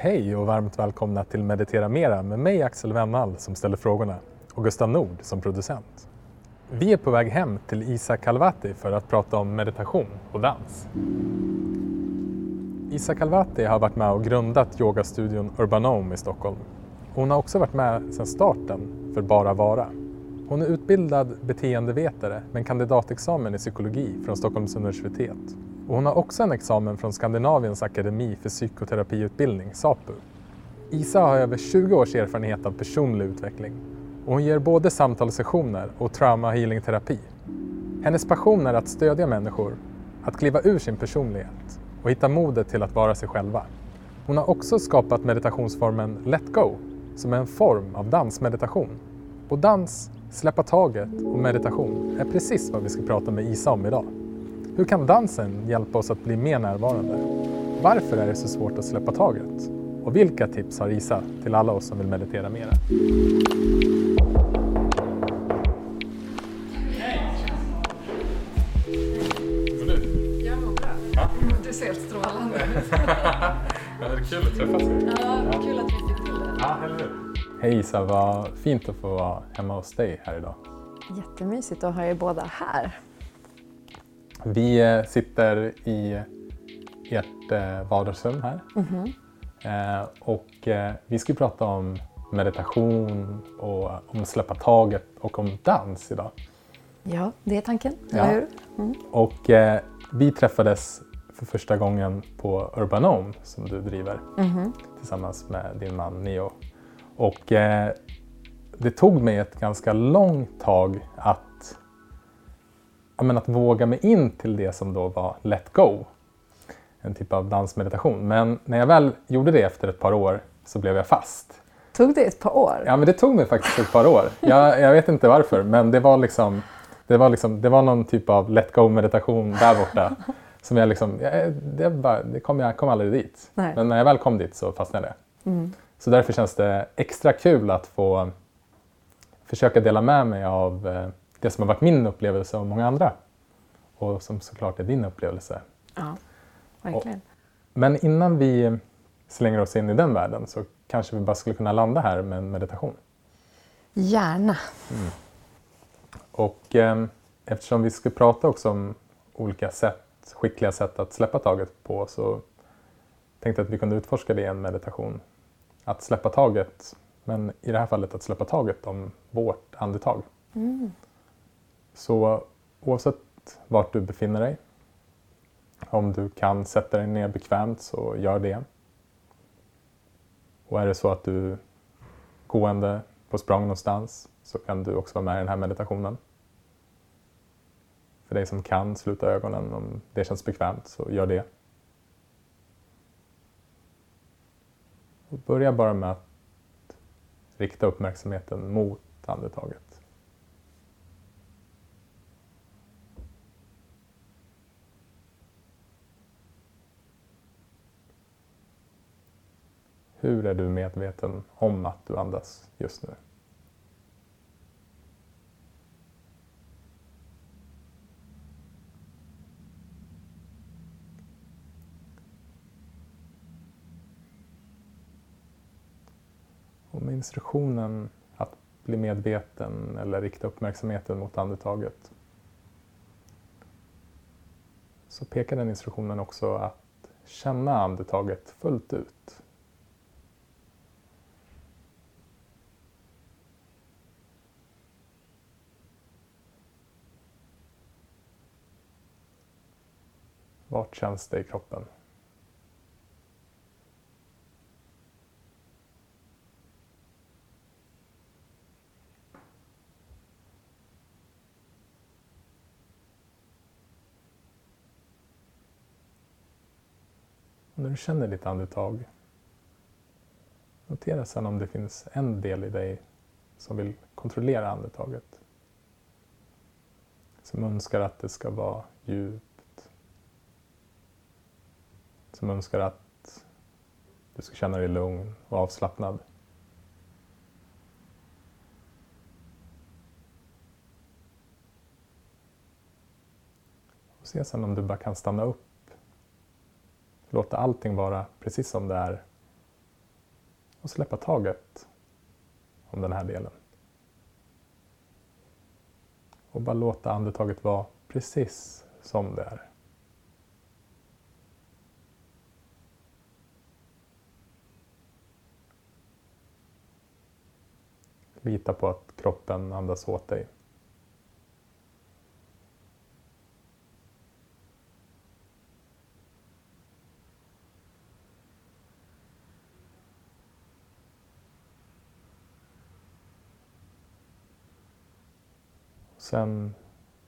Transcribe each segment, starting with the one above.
Hej och varmt välkomna till Meditera Mera med mig Axel Wennall som ställer frågorna och Gustav Nord som producent. Vi är på väg hem till Isa Kalvati för att prata om meditation och dans. Isa Kalvati har varit med och grundat yogastudion Urbanome i Stockholm. Hon har också varit med sedan starten för Bara Vara. Hon är utbildad beteendevetare med en kandidatexamen i psykologi från Stockholms universitet. Och hon har också en examen från Skandinaviens akademi för psykoterapiutbildning, SAPU. Isa har över 20 års erfarenhet av personlig utveckling och hon ger både samtalssessioner och trauma healing terapi. Hennes passion är att stödja människor att kliva ur sin personlighet och hitta modet till att vara sig själva. Hon har också skapat meditationsformen Let Go som är en form av dansmeditation. Och dans, släppa taget och meditation är precis vad vi ska prata med Isa om idag. Hur kan dansen hjälpa oss att bli mer närvarande? Varför är det så svårt att släppa taget? Och vilka tips har Isa till alla oss som vill meditera mera? Ja, det är kul att träffas. Ja, kul att vi fick till det. Ja, eller hur? Hej Isa, vad fint att få vara hemma hos dig här idag. Jättemysigt att ha er båda här. Vi eh, sitter i ert eh, vardagsrum här. Eh, Och eh, vi ska prata om meditation och om släppa taget och om dans idag. Ja, det är tanken, Ja. eller hur? Mm. Och vi träffades för första gången på Urbanome som du driver tillsammans med din man Neo. Och eh, det tog mig ett ganska långt tag att, men att våga mig in till det som då var Let Go. En typ av dansmeditation. Men när jag väl gjorde det efter ett par år så blev jag fast. Tog det ett par år? Ja, men det tog mig faktiskt ett par år. Jag, jag vet inte varför, men det var liksom det var, liksom, det var någon typ av let go-meditation där borta. Som jag liksom, jag, det bara, det kom, jag kom aldrig dit. Nej. Men när jag väl kom dit så fastnade jag. Så därför känns det extra kul att få försöka dela med mig av eh, det som har varit min upplevelse och många andra. Och som såklart är din upplevelse. Ja, verkligen. Men innan vi slänger oss in i den världen så kanske vi bara skulle kunna landa här med en meditation. Gärna. Och eh, eftersom vi ska prata också om olika sätt, skickliga sätt att släppa taget på så tänkte jag att vi kunde utforska det i en meditation. Att släppa taget, men i det här fallet att släppa taget om vårt andetag. Så oavsett vart du befinner dig, om du kan sätta dig ner bekvämt så gör det. Och är det så att du gående på språng någonstans så kan du också vara med i den här meditationen. För dig som kan, sluta ögonen om det känns bekvämt så gör det. Och börja bara med att rikta uppmärksamheten mot andetaget. Hur är du medveten om att du andas just nu? Och med instruktionen att bli medveten eller rikta uppmärksamheten mot andetaget så pekar den instruktionen också att känna andetaget fullt ut. Vart känns det i kroppen? Och när du känner ditt andetag, notera sedan om det finns en del i dig som vill kontrollera andetaget. Som önskar att det ska vara djupt. Som önskar att du ska känna dig lugn och avslappnad. Och se sen om du bara kan stanna upp. Låta allting vara precis som det är och släppa taget om den här delen. Och bara låta andetaget vara precis som det är. Lita på att kroppen andas åt dig. Sen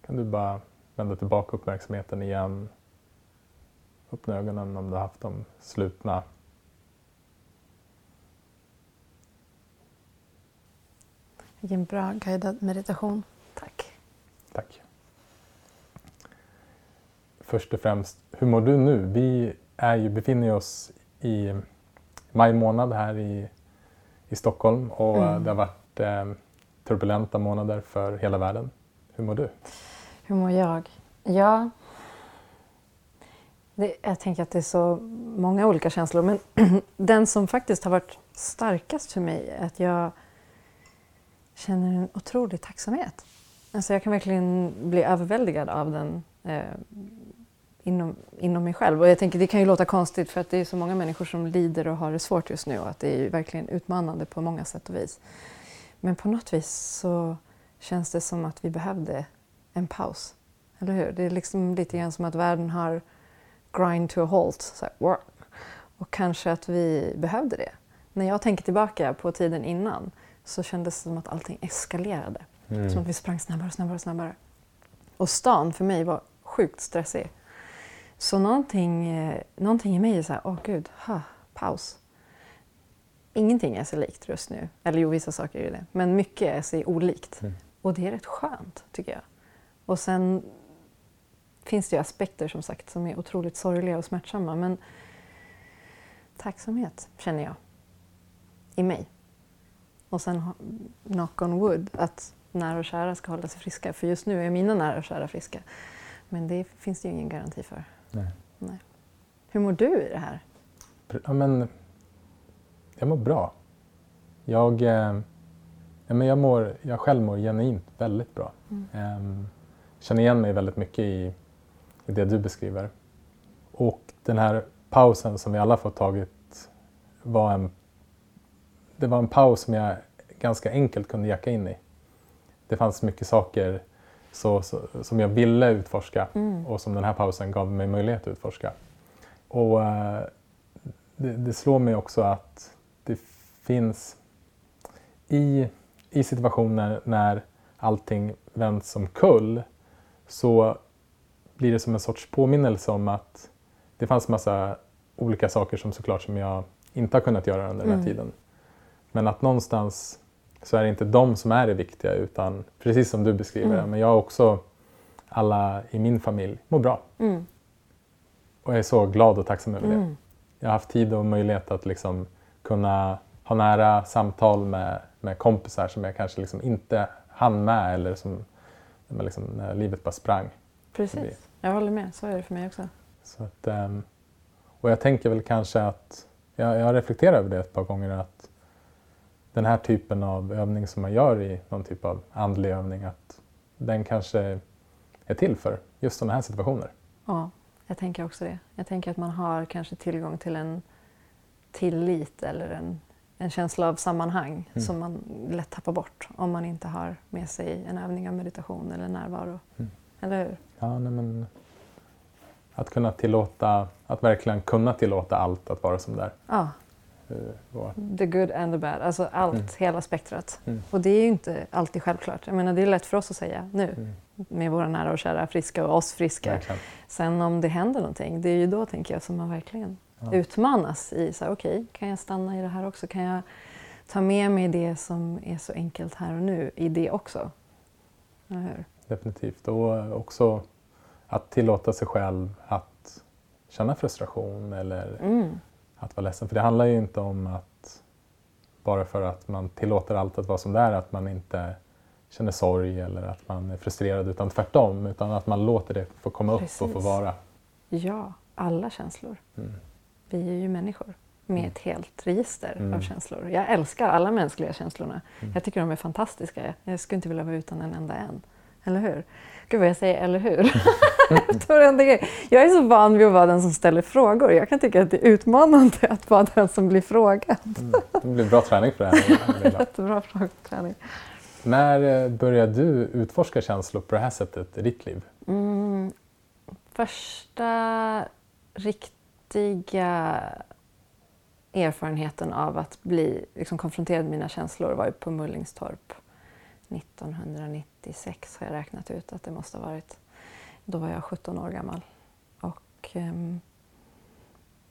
kan du bara vända tillbaka uppmärksamheten igen. Öppna ögonen om du har haft dem slutna. Vilken bra guidad meditation. Tack. Tack. Först och främst, hur mår du nu? Vi är ju, befinner oss i maj månad här i, i Stockholm och mm. det har varit eh, turbulenta månader för hela världen. Hur mår du? Hur mår jag? Ja, det, jag tänker att det är så många olika känslor men den som faktiskt har varit starkast för mig är att jag känner en otrolig tacksamhet. Alltså jag kan verkligen bli överväldigad av den eh, inom, inom mig själv. Och jag tänker det kan ju låta konstigt för att det är så många människor som lider och har det svårt just nu och att det är verkligen utmanande på många sätt och vis. Men på något vis så känns det som att vi behövde en paus. Eller hur? Det är liksom lite grann som att världen har grind to a halt. Så här, och kanske att vi behövde det. När jag tänker tillbaka på tiden innan så kändes det som att allting eskalerade. Mm. Som att vi sprang snabbare och snabbare och snabbare. Och stan för mig var sjukt stressig. Så någonting, eh, någonting i mig är så här, åh gud, ha, paus ingenting är sig likt just nu. Eller jo, vissa saker är det. Men mycket är sig olikt. Mm. Och det är rätt skönt, tycker jag. Och sen finns det ju aspekter som sagt som är otroligt sorgliga och smärtsamma. Men tacksamhet känner jag i mig. Och sen knock on wood, att nära och kära ska hålla sig friska. För just nu är mina nära och kära friska. Men det finns det ju ingen garanti för. Nej. Nej. Hur mår du i det här? Ja, men jag mår bra. Jag, eh, ja, men jag, mår, jag själv mår genuint väldigt bra. Mm. Eh, känner igen mig väldigt mycket i, i det du beskriver. Och den här pausen som vi alla fått tagit var en, det var en paus som jag ganska enkelt kunde jacka in i. Det fanns mycket saker så, så, som jag ville utforska mm. och som den här pausen gav mig möjlighet att utforska. Och eh, det, det, slår mig också att det finns i, i situationer när allting vänds som kull så blir det som en sorts påminnelse om att det fanns massa olika saker som såklart som jag inte har kunnat göra under den här mm. tiden. Men att någonstans så är det inte de som är det viktiga utan precis som du beskriver mm. men jag också alla i min familj mår bra. Mm. Och jag är så glad och tacksam över det. Mm. Jag har haft tid och möjlighet att liksom kunna ha nära samtal med, med kompisar som jag kanske liksom inte hann med eller som liksom, när livet bara sprang. Precis, jag håller med. Så är det för mig också. Så att, ehm, och jag tänker väl kanske att, jag, jag reflekterar över det ett par gånger, att den här typen av övning som man gör i någon typ av andlig övning, att den kanske är till för just sådana här situationer. Ja, jag tänker också det. Jag tänker att man har kanske tillgång till en tillit eller en, en känsla av sammanhang mm. som man lätt tappar bort om man inte har med sig en övning av meditation eller närvaro. Mm. Eller hur? Ja, nej, men att kunna tillåta, att verkligen kunna tillåta allt att vara som det är. Ja. Uh, the good and the bad, alltså allt, mm. hela spektrat. Mm. Och det är ju inte alltid självklart. Jag menar, det är lätt för oss att säga nu mm. med våra nära och kära friska och oss friska. Verkligen. Sen om det händer någonting, det är ju då tänker jag som man verkligen ja. utmanas i så okej, okay, kan jag stanna i det här också? Kan jag ta med mig det som är så enkelt här och nu i det också? Definitivt. Och också att tillåta sig själv att känna frustration eller mm. att vara ledsen. För det handlar ju inte om att bara för att man tillåter allt att vara som det är, att man inte känner sorg eller att man är frustrerad utan tvärtom. Utan att man låter det få komma Precis. upp och få vara. Ja, alla känslor. Mm. Vi är ju människor. med Mm. ett helt register Mm. av känslor. Jag älskar alla mänskliga känslorna. Mm. Jag tycker de är fantastiska. Jag skulle inte vilja vara utan en enda en. Eller hur? Gud vad jag säger eller hur? Jag är så van vid att vara den som ställer frågor. Jag kan tycka att det är utmanande att vara den som blir frågad. Mm. Det blir bra träning för det här. Jättebra frågeträning. När eh, började du utforska känslor på det här sättet i ditt liv? Mm, första riktiga erfarenheten av att bli liksom, konfronterad med mina känslor var ju på Mullingstorp 1996 har jag räknat ut att det måste ha varit. Då var jag 17 år gammal. Och, ehm,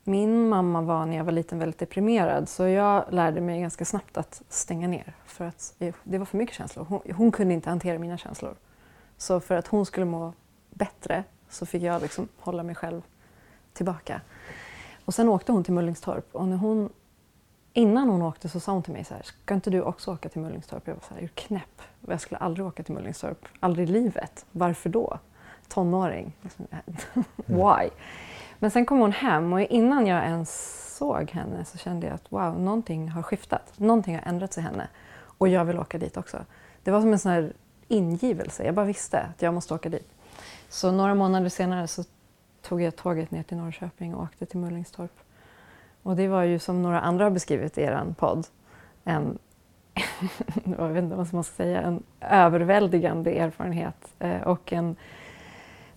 min mamma var när jag var liten väldigt deprimerad så jag lärde mig ganska snabbt att stänga ner. För att eh, det var för mycket känslor. Hon, hon kunde inte hantera mina känslor. Så för att hon skulle må bättre så fick jag liksom hålla mig själv tillbaka. Och sen åkte hon till Mullingstorp och när hon, innan hon åkte så sa hon till mig så här, ska inte du också åka till Mullingstorp? Jag var så här, är du knäpp? Jag skulle aldrig åka till Mullingstorp, aldrig i livet. Varför då? Tonåring. Liksom, äh, why? Men sen kom hon hem och innan jag ens såg henne så kände jag att wow, någonting har skiftat. Någonting har ändrats i henne och jag vill åka dit också. Det var som en sån här ingivelse. Jag bara visste att jag måste åka dit. Så några månader senare så tog jag tåget ner till Norrköping och åkte till Mullingstorp. Och det var ju som några andra har beskrivit i er podd, en, jag vet inte vad man ska säga, en överväldigande erfarenhet. Eh, och en,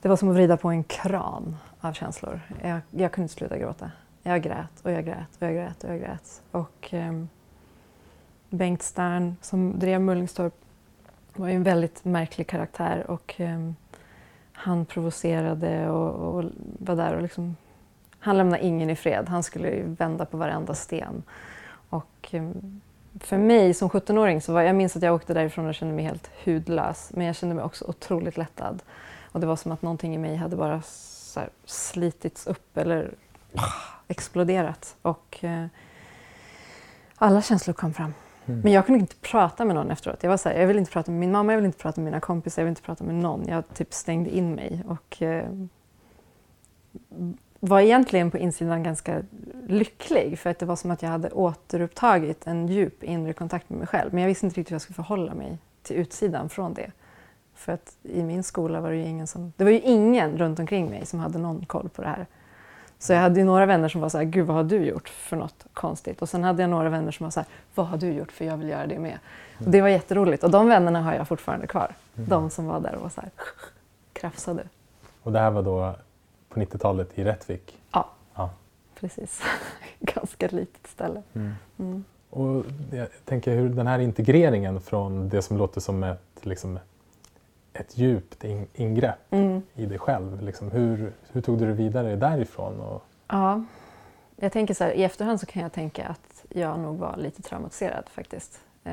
det var som att vrida på en kran av känslor. Jag, jag kunde inte sluta gråta. Jag grät och jag grät och jag grät och jag grät. Och eh, Bengt Stern som drev Mullingstorp var ju en väldigt märklig karaktär och eh, han provocerade och, och var där och liksom, han lämnade ingen i fred. Han skulle ju vända på varenda sten. Och eh, för mig som 17-åring så var jag minns att jag åkte därifrån och kände mig helt hudlös. Men jag kände mig också otroligt lättad. Och det var som att någonting i mig hade bara så här, slitits upp eller exploderat. Och eh, alla känslor kom fram. Mm. Men jag kunde inte prata med någon efteråt. Jag var så här, jag vill inte prata med min mamma, jag vill inte prata med mina kompisar, jag vill inte prata med någon. Jag typ stängde in mig och eh, var egentligen på insidan ganska lycklig för att det var som att jag hade återupptagit en djup inre kontakt med mig själv. Men jag visste inte riktigt hur jag skulle förhålla mig till utsidan från det. För att i min skola var det ju ingen som... Det var ju ingen runt omkring mig som hade någon koll på det här. Så jag hade ju några vänner som var så här, gud vad har du gjort för något konstigt? Och sen hade jag några vänner som var så här, vad har du gjort för jag vill göra det med? Och det var jätteroligt och de vännerna har jag fortfarande kvar. Mm. De som var där och var så här, krafsade. Och det här var då på 90-talet i Rättvik? Ja, Ja. precis. Ganska litet ställe. Mm. Mm. Och jag tänker hur den här integreringen från det som låter som ett, liksom, ett djupt in, ingrepp Mm. i dig själv. Liksom, hur, hur tog du dig vidare därifrån? Och, Ja, jag tänker så här, i efterhand så kan jag tänka att jag nog var lite traumatiserad faktiskt. Eh,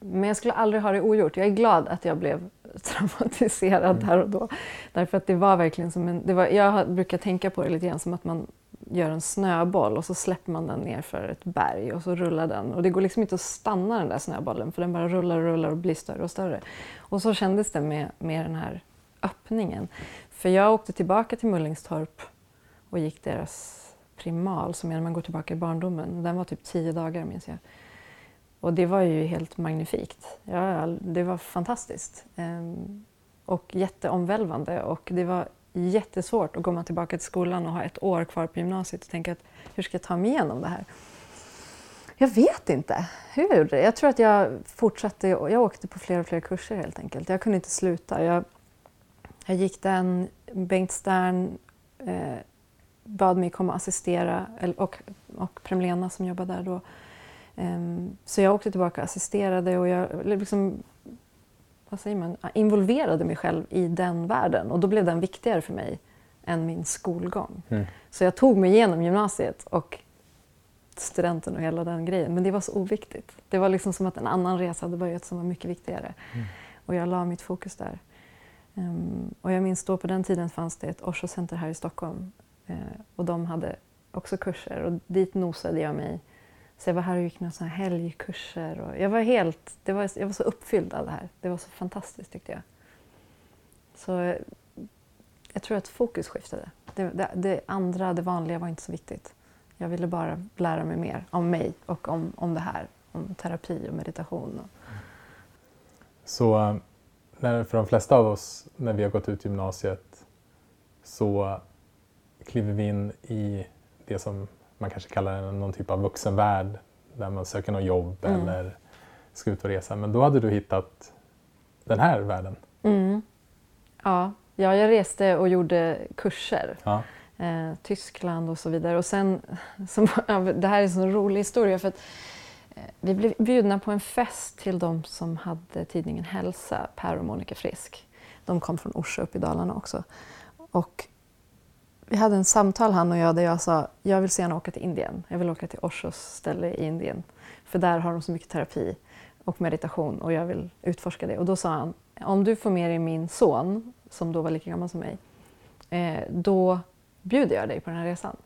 Men jag skulle aldrig ha det ogjort. Jag är glad att jag blev traumatiserad Mm. där och då. Därför att det var verkligen som en... Det var, jag brukar tänka på det lite grann som att man gör en snöboll och så släpper man den ner för ett berg och så rullar den. Och det går liksom inte att stanna den där snöbollen för den bara rullar och rullar och blir större och större. Och så kändes det med, med den här öppningen. För jag åkte tillbaka till Mullingstorp och gick deras primal, som är när man går tillbaka i barndomen. Den var typ tio dagar minns jag. Och det var ju helt magnifikt. Ja, det var fantastiskt. Ehm, och jätteomvälvande. Och det var jättesvårt att komma tillbaka till skolan och ha ett år kvar på gymnasiet och tänka att hur ska jag ta mig igenom det här? Jag vet inte hur. Jag tror att jag fortsatte. Jag åkte på fler och fler kurser helt enkelt. Jag kunde inte sluta. Jag, jag gick den, Bengt Stern eh, bad mig komma och assistera och, och Premlena som jobbade där då. Eh, så jag åkte tillbaka och assisterade och jag liksom, vad säger man, involverade mig själv i den världen och då blev den viktigare för mig än min skolgång. Mm. Så jag tog mig igenom gymnasiet och studenten och hela den grejen. Men det var så oviktigt. Det var liksom som att en annan resa hade börjat som var mycket viktigare. Mm. Och jag la mitt fokus där. Ehm, och jag minns då på den tiden fanns det ett Osho Center här i Stockholm. Eh, och de hade också kurser och dit nosade jag mig. Så jag var här och gick några såna här helgkurser. Och jag var helt, det var, jag var så uppfylld av det här. Det var så fantastiskt tyckte jag. Så jag tror att fokus skiftade. Det, det, det andra, det vanliga var inte så viktigt. Jag ville bara lära mig mer om mig och om, om det här, om terapi och meditation. Så eh, när, för de flesta av oss, när vi har gått ut gymnasiet, så kliver vi in i det som man kanske kallar någon typ av vuxenvärld, där man söker något jobb mm. eller ska ut och resa. Men då hade du hittat den här världen. Mm. Ja. ja, jag reste och gjorde kurser. Ja. Eh, Tyskland och så vidare. Och sen, som, det här är en så rolig historia för att eh, vi blev bjudna på en fest till de som hade tidningen Hälsa, Per och Monica Frisk. De kom från Orsa upp i Dalarna också. Och vi hade en samtal han och jag där jag sa jag vill så gärna åka till Indien. Jag vill åka till Oshos ställe i Indien. För där har de så mycket terapi och meditation och jag vill utforska det. Och då sa han om du får med dig min son, som då var lika gammal som mig, eh, då bjuder jag dig på den här resan.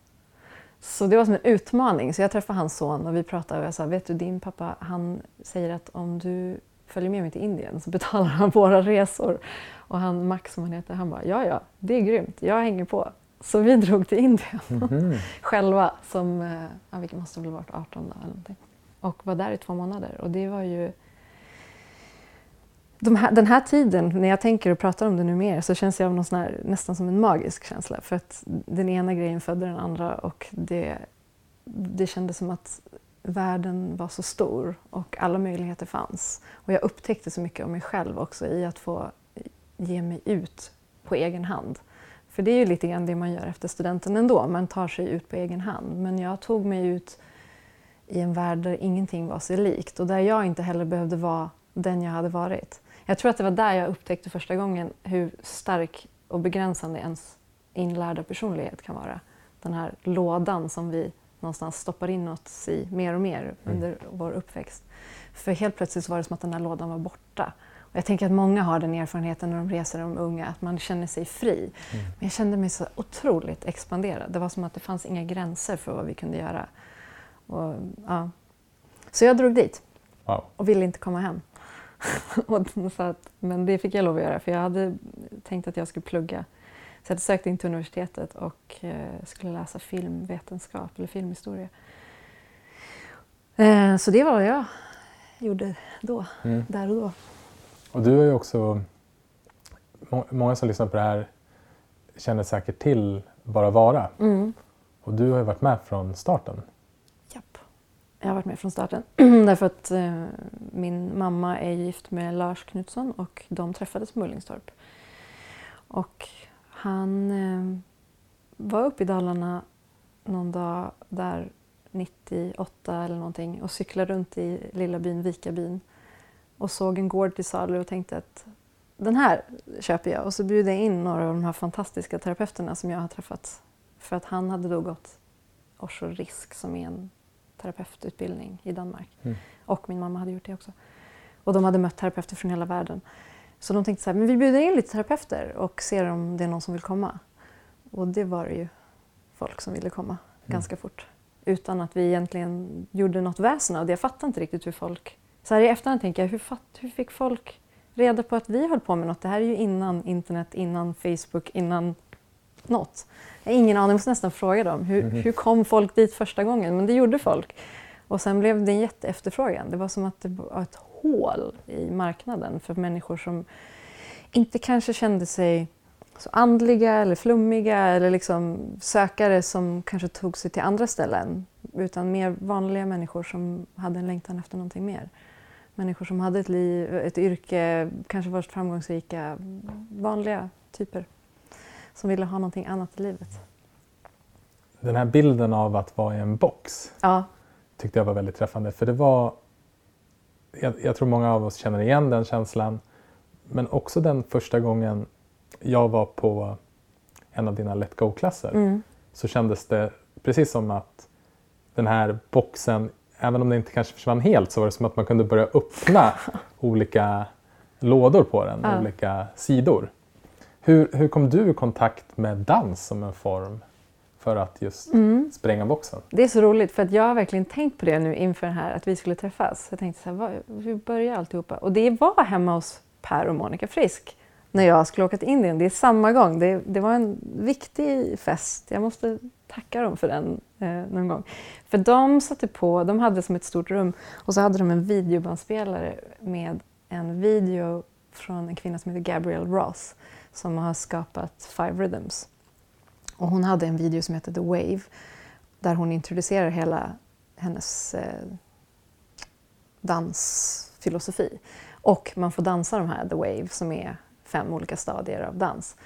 Så det var som en utmaning. Så jag träffade hans son och vi pratade och jag sa, vet du din pappa han säger att om du följer med mig till Indien så betalar han våra resor. Och han Max som han heter, han bara, ja ja, det är grymt, jag hänger på. Så vi drog till Indien mm -hmm. själva, som, eh, ja, vilket måste väl ha varit 18 eller någonting. Och var där i två månader. Och det var ju... De här, den här tiden, när jag tänker och pratar om det nu mer, så känns jag någon sån här, nästan som en magisk känsla. För att den ena grejen födde den andra och det, det kändes som att världen var så stor och alla möjligheter fanns. Och jag upptäckte så mycket om mig själv också i att få ge mig ut på egen hand. För det är ju lite grann det man gör efter studenten ändå, man tar sig ut på egen hand. Men jag tog mig ut i en värld där ingenting var sig likt och där jag inte heller behövde vara den jag hade varit. Jag tror att det var där jag upptäckte första gången hur stark och begränsande ens inlärda personlighet kan vara. Den här lådan som vi någonstans stoppar in oss i mer och mer mm. under mm. vår uppväxt. För helt plötsligt var det som att den här lådan var borta. Jag tänker att många har den erfarenheten när de reser de unga, att man känner sig fri. Mm. Men jag kände mig så otroligt expanderad. Det var som att det fanns inga gränser för vad vi kunde göra. Och, ja. Så jag drog dit wow. och ville inte komma hem. att, men det fick jag lov att göra för jag hade tänkt att jag skulle plugga. Så jag hade sökt in till universitetet och eh, skulle läsa filmvetenskap eller filmhistoria. Eh, så det var vad jag gjorde då, mm. där och då. Och du har ju också, många som lyssnar på det här känner säkert till Bara Vara. Mm. Och du har ju varit med från starten. Japp, jag har varit med från starten. Därför att eh, min mamma är gift med Lars Knutsson och de träffades på Mullingstorp. Och han eh, var uppe i Dalarna någon dag där 98 eller någonting och cyklade runt i lilla byn Vikabyn och såg en gård till salu och tänkte att den här köper jag. Och så bjöd jag in några av de här fantastiska terapeuterna som jag har träffat. För att han hade då gått Osho Risk som är en terapeututbildning i Danmark. Mm. Och min mamma hade gjort det också. Och de hade mött terapeuter från hela världen. Så de tänkte så här, men vi bjuder in lite terapeuter och ser om det är någon som vill komma. Och det var det ju folk som ville komma mm. ganska fort. Utan att vi egentligen gjorde något väsen av det. Jag fattade inte riktigt hur folk så här i efterhand tänker jag, hur, fatt, hur fick folk reda på att vi höll på med något? Det här är ju innan internet, innan Facebook, innan något. Jag har ingen aning, jag måste nästan fråga dem. Hur, mm. hur kom folk dit första gången? Men det gjorde folk. Och sen blev det en jätteefterfrågan. Det var som att det var ett hål i marknaden för människor som inte kanske kände sig så andliga eller flummiga eller liksom sökare som kanske tog sig till andra ställen. Utan mer vanliga människor som hade en längtan efter någonting mer människor som hade ett liv, ett yrke, kanske varit framgångsrika, vanliga typer som ville ha någonting annat i livet. Den här bilden av att vara i en box ja. tyckte jag var väldigt träffande för det var jag, jag, tror många av oss känner igen den känslan men också den första gången jag var på en av dina Let Go-klasser mm. så kändes det precis som att den här boxen även om det inte kanske försvann helt så var det som att man kunde börja öppna olika lådor på den, ja. olika sidor. Hur, hur kom du i kontakt med dans som en form för att just mm. spränga boxen? Det är så roligt för att jag har verkligen tänkt på det nu inför det här att vi skulle träffas. Jag tänkte så här, vad, hur börjar alltihopa? Och det var hemma hos Per och Monica Frisk när jag skulle åka till Indien. Det är samma gång. Det, det var en viktig fest. Jag måste tacka dem för den eh, någon gång. För de satte på, de hade som ett stort rum och så hade de en videobandspelare med en video från en kvinna som heter Gabrielle Ross som har skapat Five Rhythms. Och hon hade en video som heter The Wave där hon introducerar hela hennes eh, dansfilosofi. Och man får dansa de här The Wave som är fem olika stadier av dans.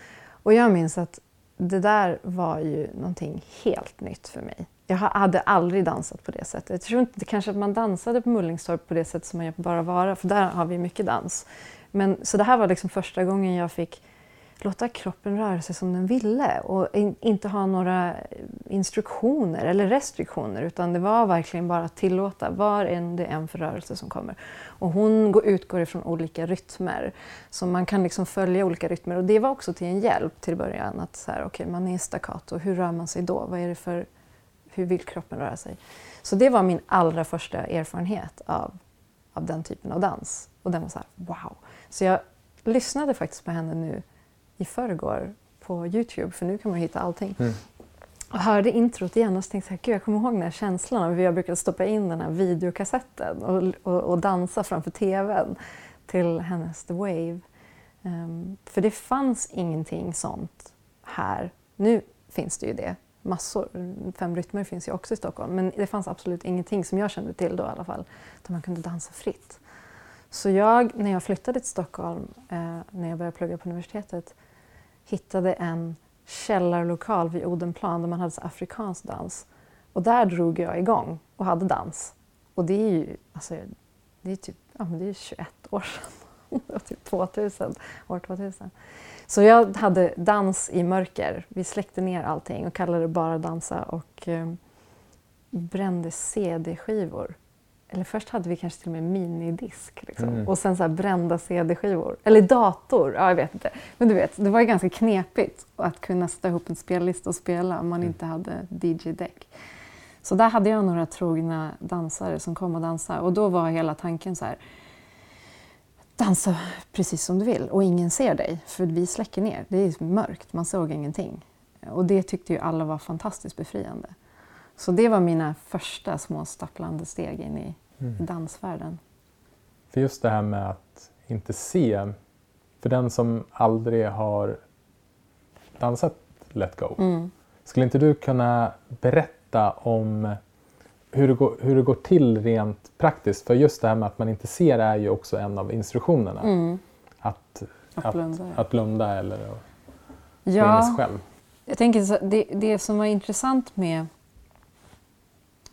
Och jag minns att det där var ju någonting helt nytt för mig. Jag hade aldrig dansat på det sättet. Jag tror inte kanske att man dansade på Mullingstorp på det sättet som man gör på Bara Vara, för där har vi mycket dans. Men, så det här var liksom första gången jag fick låta kroppen röra sig som den ville och in, inte ha några instruktioner eller restriktioner utan det var verkligen bara att tillåta var än det är för rörelse som kommer. Och hon går, utgår ifrån olika rytmer så man kan liksom följa olika rytmer och det var också till en hjälp till början att så här, okay, man är i staccato, hur rör man sig då? Vad är det för, hur vill kroppen röra sig? Så det var min allra första erfarenhet av, av den typen av dans och den var så här, wow! Så jag lyssnade faktiskt på henne nu i förrgår på Youtube, för nu kan man hitta allting. Mm. Och hörde introt igen och så tänkte jag, gud jag kommer ihåg den här känslan av hur jag brukade stoppa in den här videokassetten och, och, och dansa framför TVn till hennes The Wave. Um, för det fanns ingenting sånt här. Nu finns det ju det, massor. Fem rytmer finns ju också i Stockholm, men det fanns absolut ingenting som jag kände till då i alla fall, där man kunde dansa fritt. Så jag, när jag flyttade till Stockholm, eh, när jag började plugga på universitetet, hittade en källarlokal vid Odenplan där man hade afrikansk dans. Och där drog jag igång och hade dans. Och det är ju alltså, det är typ, ja, men det är 21 år sedan. det var typ 2000, år 2000. Så jag hade dans i mörker. Vi släckte ner allting och kallade det bara dansa och eh, brände CD-skivor eller först hade vi kanske till och med minidisk liksom. mm. och sen så brända CD-skivor. Eller dator, ja, jag vet inte. Men du vet, det var ju ganska knepigt att kunna sätta ihop en spellista och spela om man mm. inte hade DJ-däck. Så där hade jag några trogna dansare som kom och dansade och då var hela tanken så här dansa precis som du vill och ingen ser dig för vi släcker ner. Det är mörkt, man såg ingenting. Och det tyckte ju alla var fantastiskt befriande. Så det var mina första små stapplande steg in i, mm. i dansvärlden. För just det här med att inte se, för den som aldrig har dansat Let Go, mm. skulle inte du kunna berätta om hur det, går, hur det går till rent praktiskt? För just det här med att man inte ser är ju också en av instruktionerna. Mm. Att, att, blunda. Att, att blunda eller att ja, in själv. Jag tänker så, det, det som var intressant med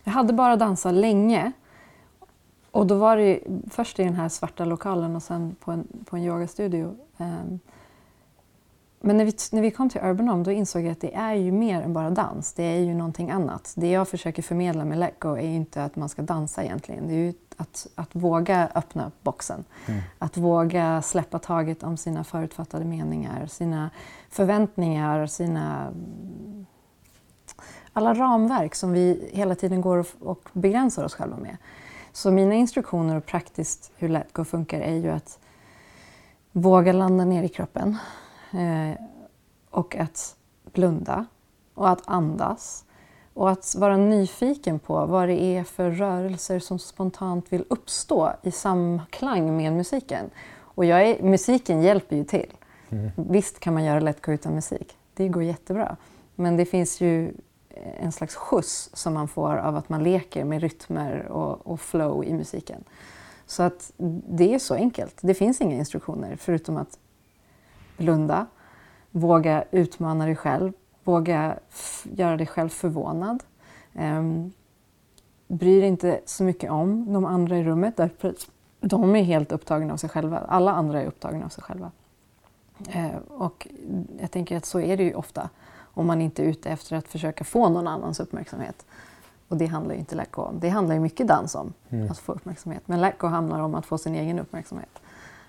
jag hade bara dansat länge. Och då var det först i den här svarta lokalen och sen på en, på en yogastudio. Um, men när vi, när vi kom till Urban Home då insåg jag att det är ju mer än bara dans. Det är ju någonting annat. Det jag försöker förmedla med Let Go är ju inte att man ska dansa egentligen. Det är ju att, att våga öppna boxen. Mm. Att våga släppa taget om sina förutfattade meningar, sina förväntningar, sina alla ramverk som vi hela tiden går och begränsar oss själva med. Så mina instruktioner och praktiskt hur Let Go funkar är ju att våga landa ner i kroppen eh, och att blunda och att andas och att vara nyfiken på vad det är för rörelser som spontant vill uppstå i samklang med musiken. Och jag är, musiken hjälper ju till. Mm. Visst kan man göra Let Go utan musik, det går jättebra. Men det finns ju en slags skjuts som man får av att man leker med rytmer och, och flow i musiken. Så att det är så enkelt. Det finns inga instruktioner förutom att blunda, våga utmana dig själv, våga göra dig själv förvånad. Ehm, um, bry dig inte så mycket om de andra i rummet därför de är helt upptagna av sig själva. Alla andra är upptagna av sig själva. Uh, och jag tänker att så är det ju ofta om man inte är ute efter att försöka få någon annans uppmärksamhet. Och det handlar ju inte Go om. Det handlar ju mycket dans om, mm. att få uppmärksamhet. Men Go handlar om att få sin egen uppmärksamhet.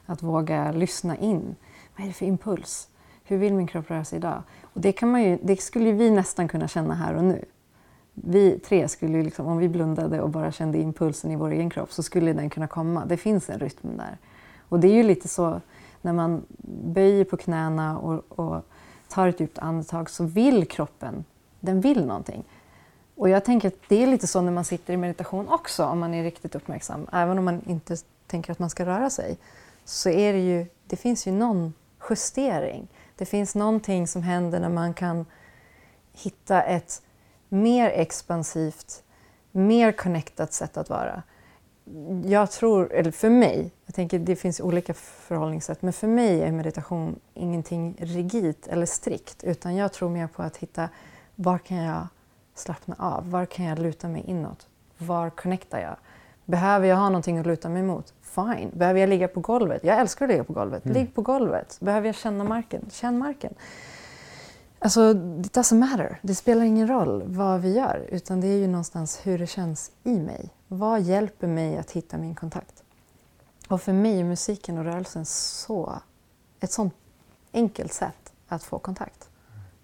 Att våga lyssna in. Vad är det för impuls? Hur vill min kropp röra sig idag? Och det, kan man ju, det skulle vi nästan kunna känna här och nu. Vi tre skulle liksom, om vi blundade och bara kände impulsen i vår egen kropp så skulle den kunna komma. Det finns en rytm där. Och det är ju lite så när man böjer på knäna och, och tar ett djupt andetag så vill kroppen, den vill någonting. Och jag tänker att det är lite så när man sitter i meditation också, om man är riktigt uppmärksam. Även om man inte tänker att man ska röra sig, så är det ju, det finns ju någon justering. Det finns någonting som händer när man kan hitta ett mer expansivt, mer connectat sätt att vara. Jag tror, eller för mig, jag tänker det finns olika förhållningssätt, men för mig är meditation ingenting rigidt eller strikt, utan jag tror mer på att hitta var kan jag slappna av? Var kan jag luta mig inåt? Var connectar jag? Behöver jag ha någonting att luta mig mot? Fine. Behöver jag ligga på golvet? Jag älskar att ligga på golvet. Mm. Ligg på golvet. Behöver jag känna marken? Känn marken. Alltså, it doesn't matter. Det spelar ingen roll vad vi gör, utan det är ju någonstans hur det känns i mig. Vad hjälper mig att hitta min kontakt? Och för mig är musiken och rörelsen så, ett sånt enkelt sätt att få kontakt.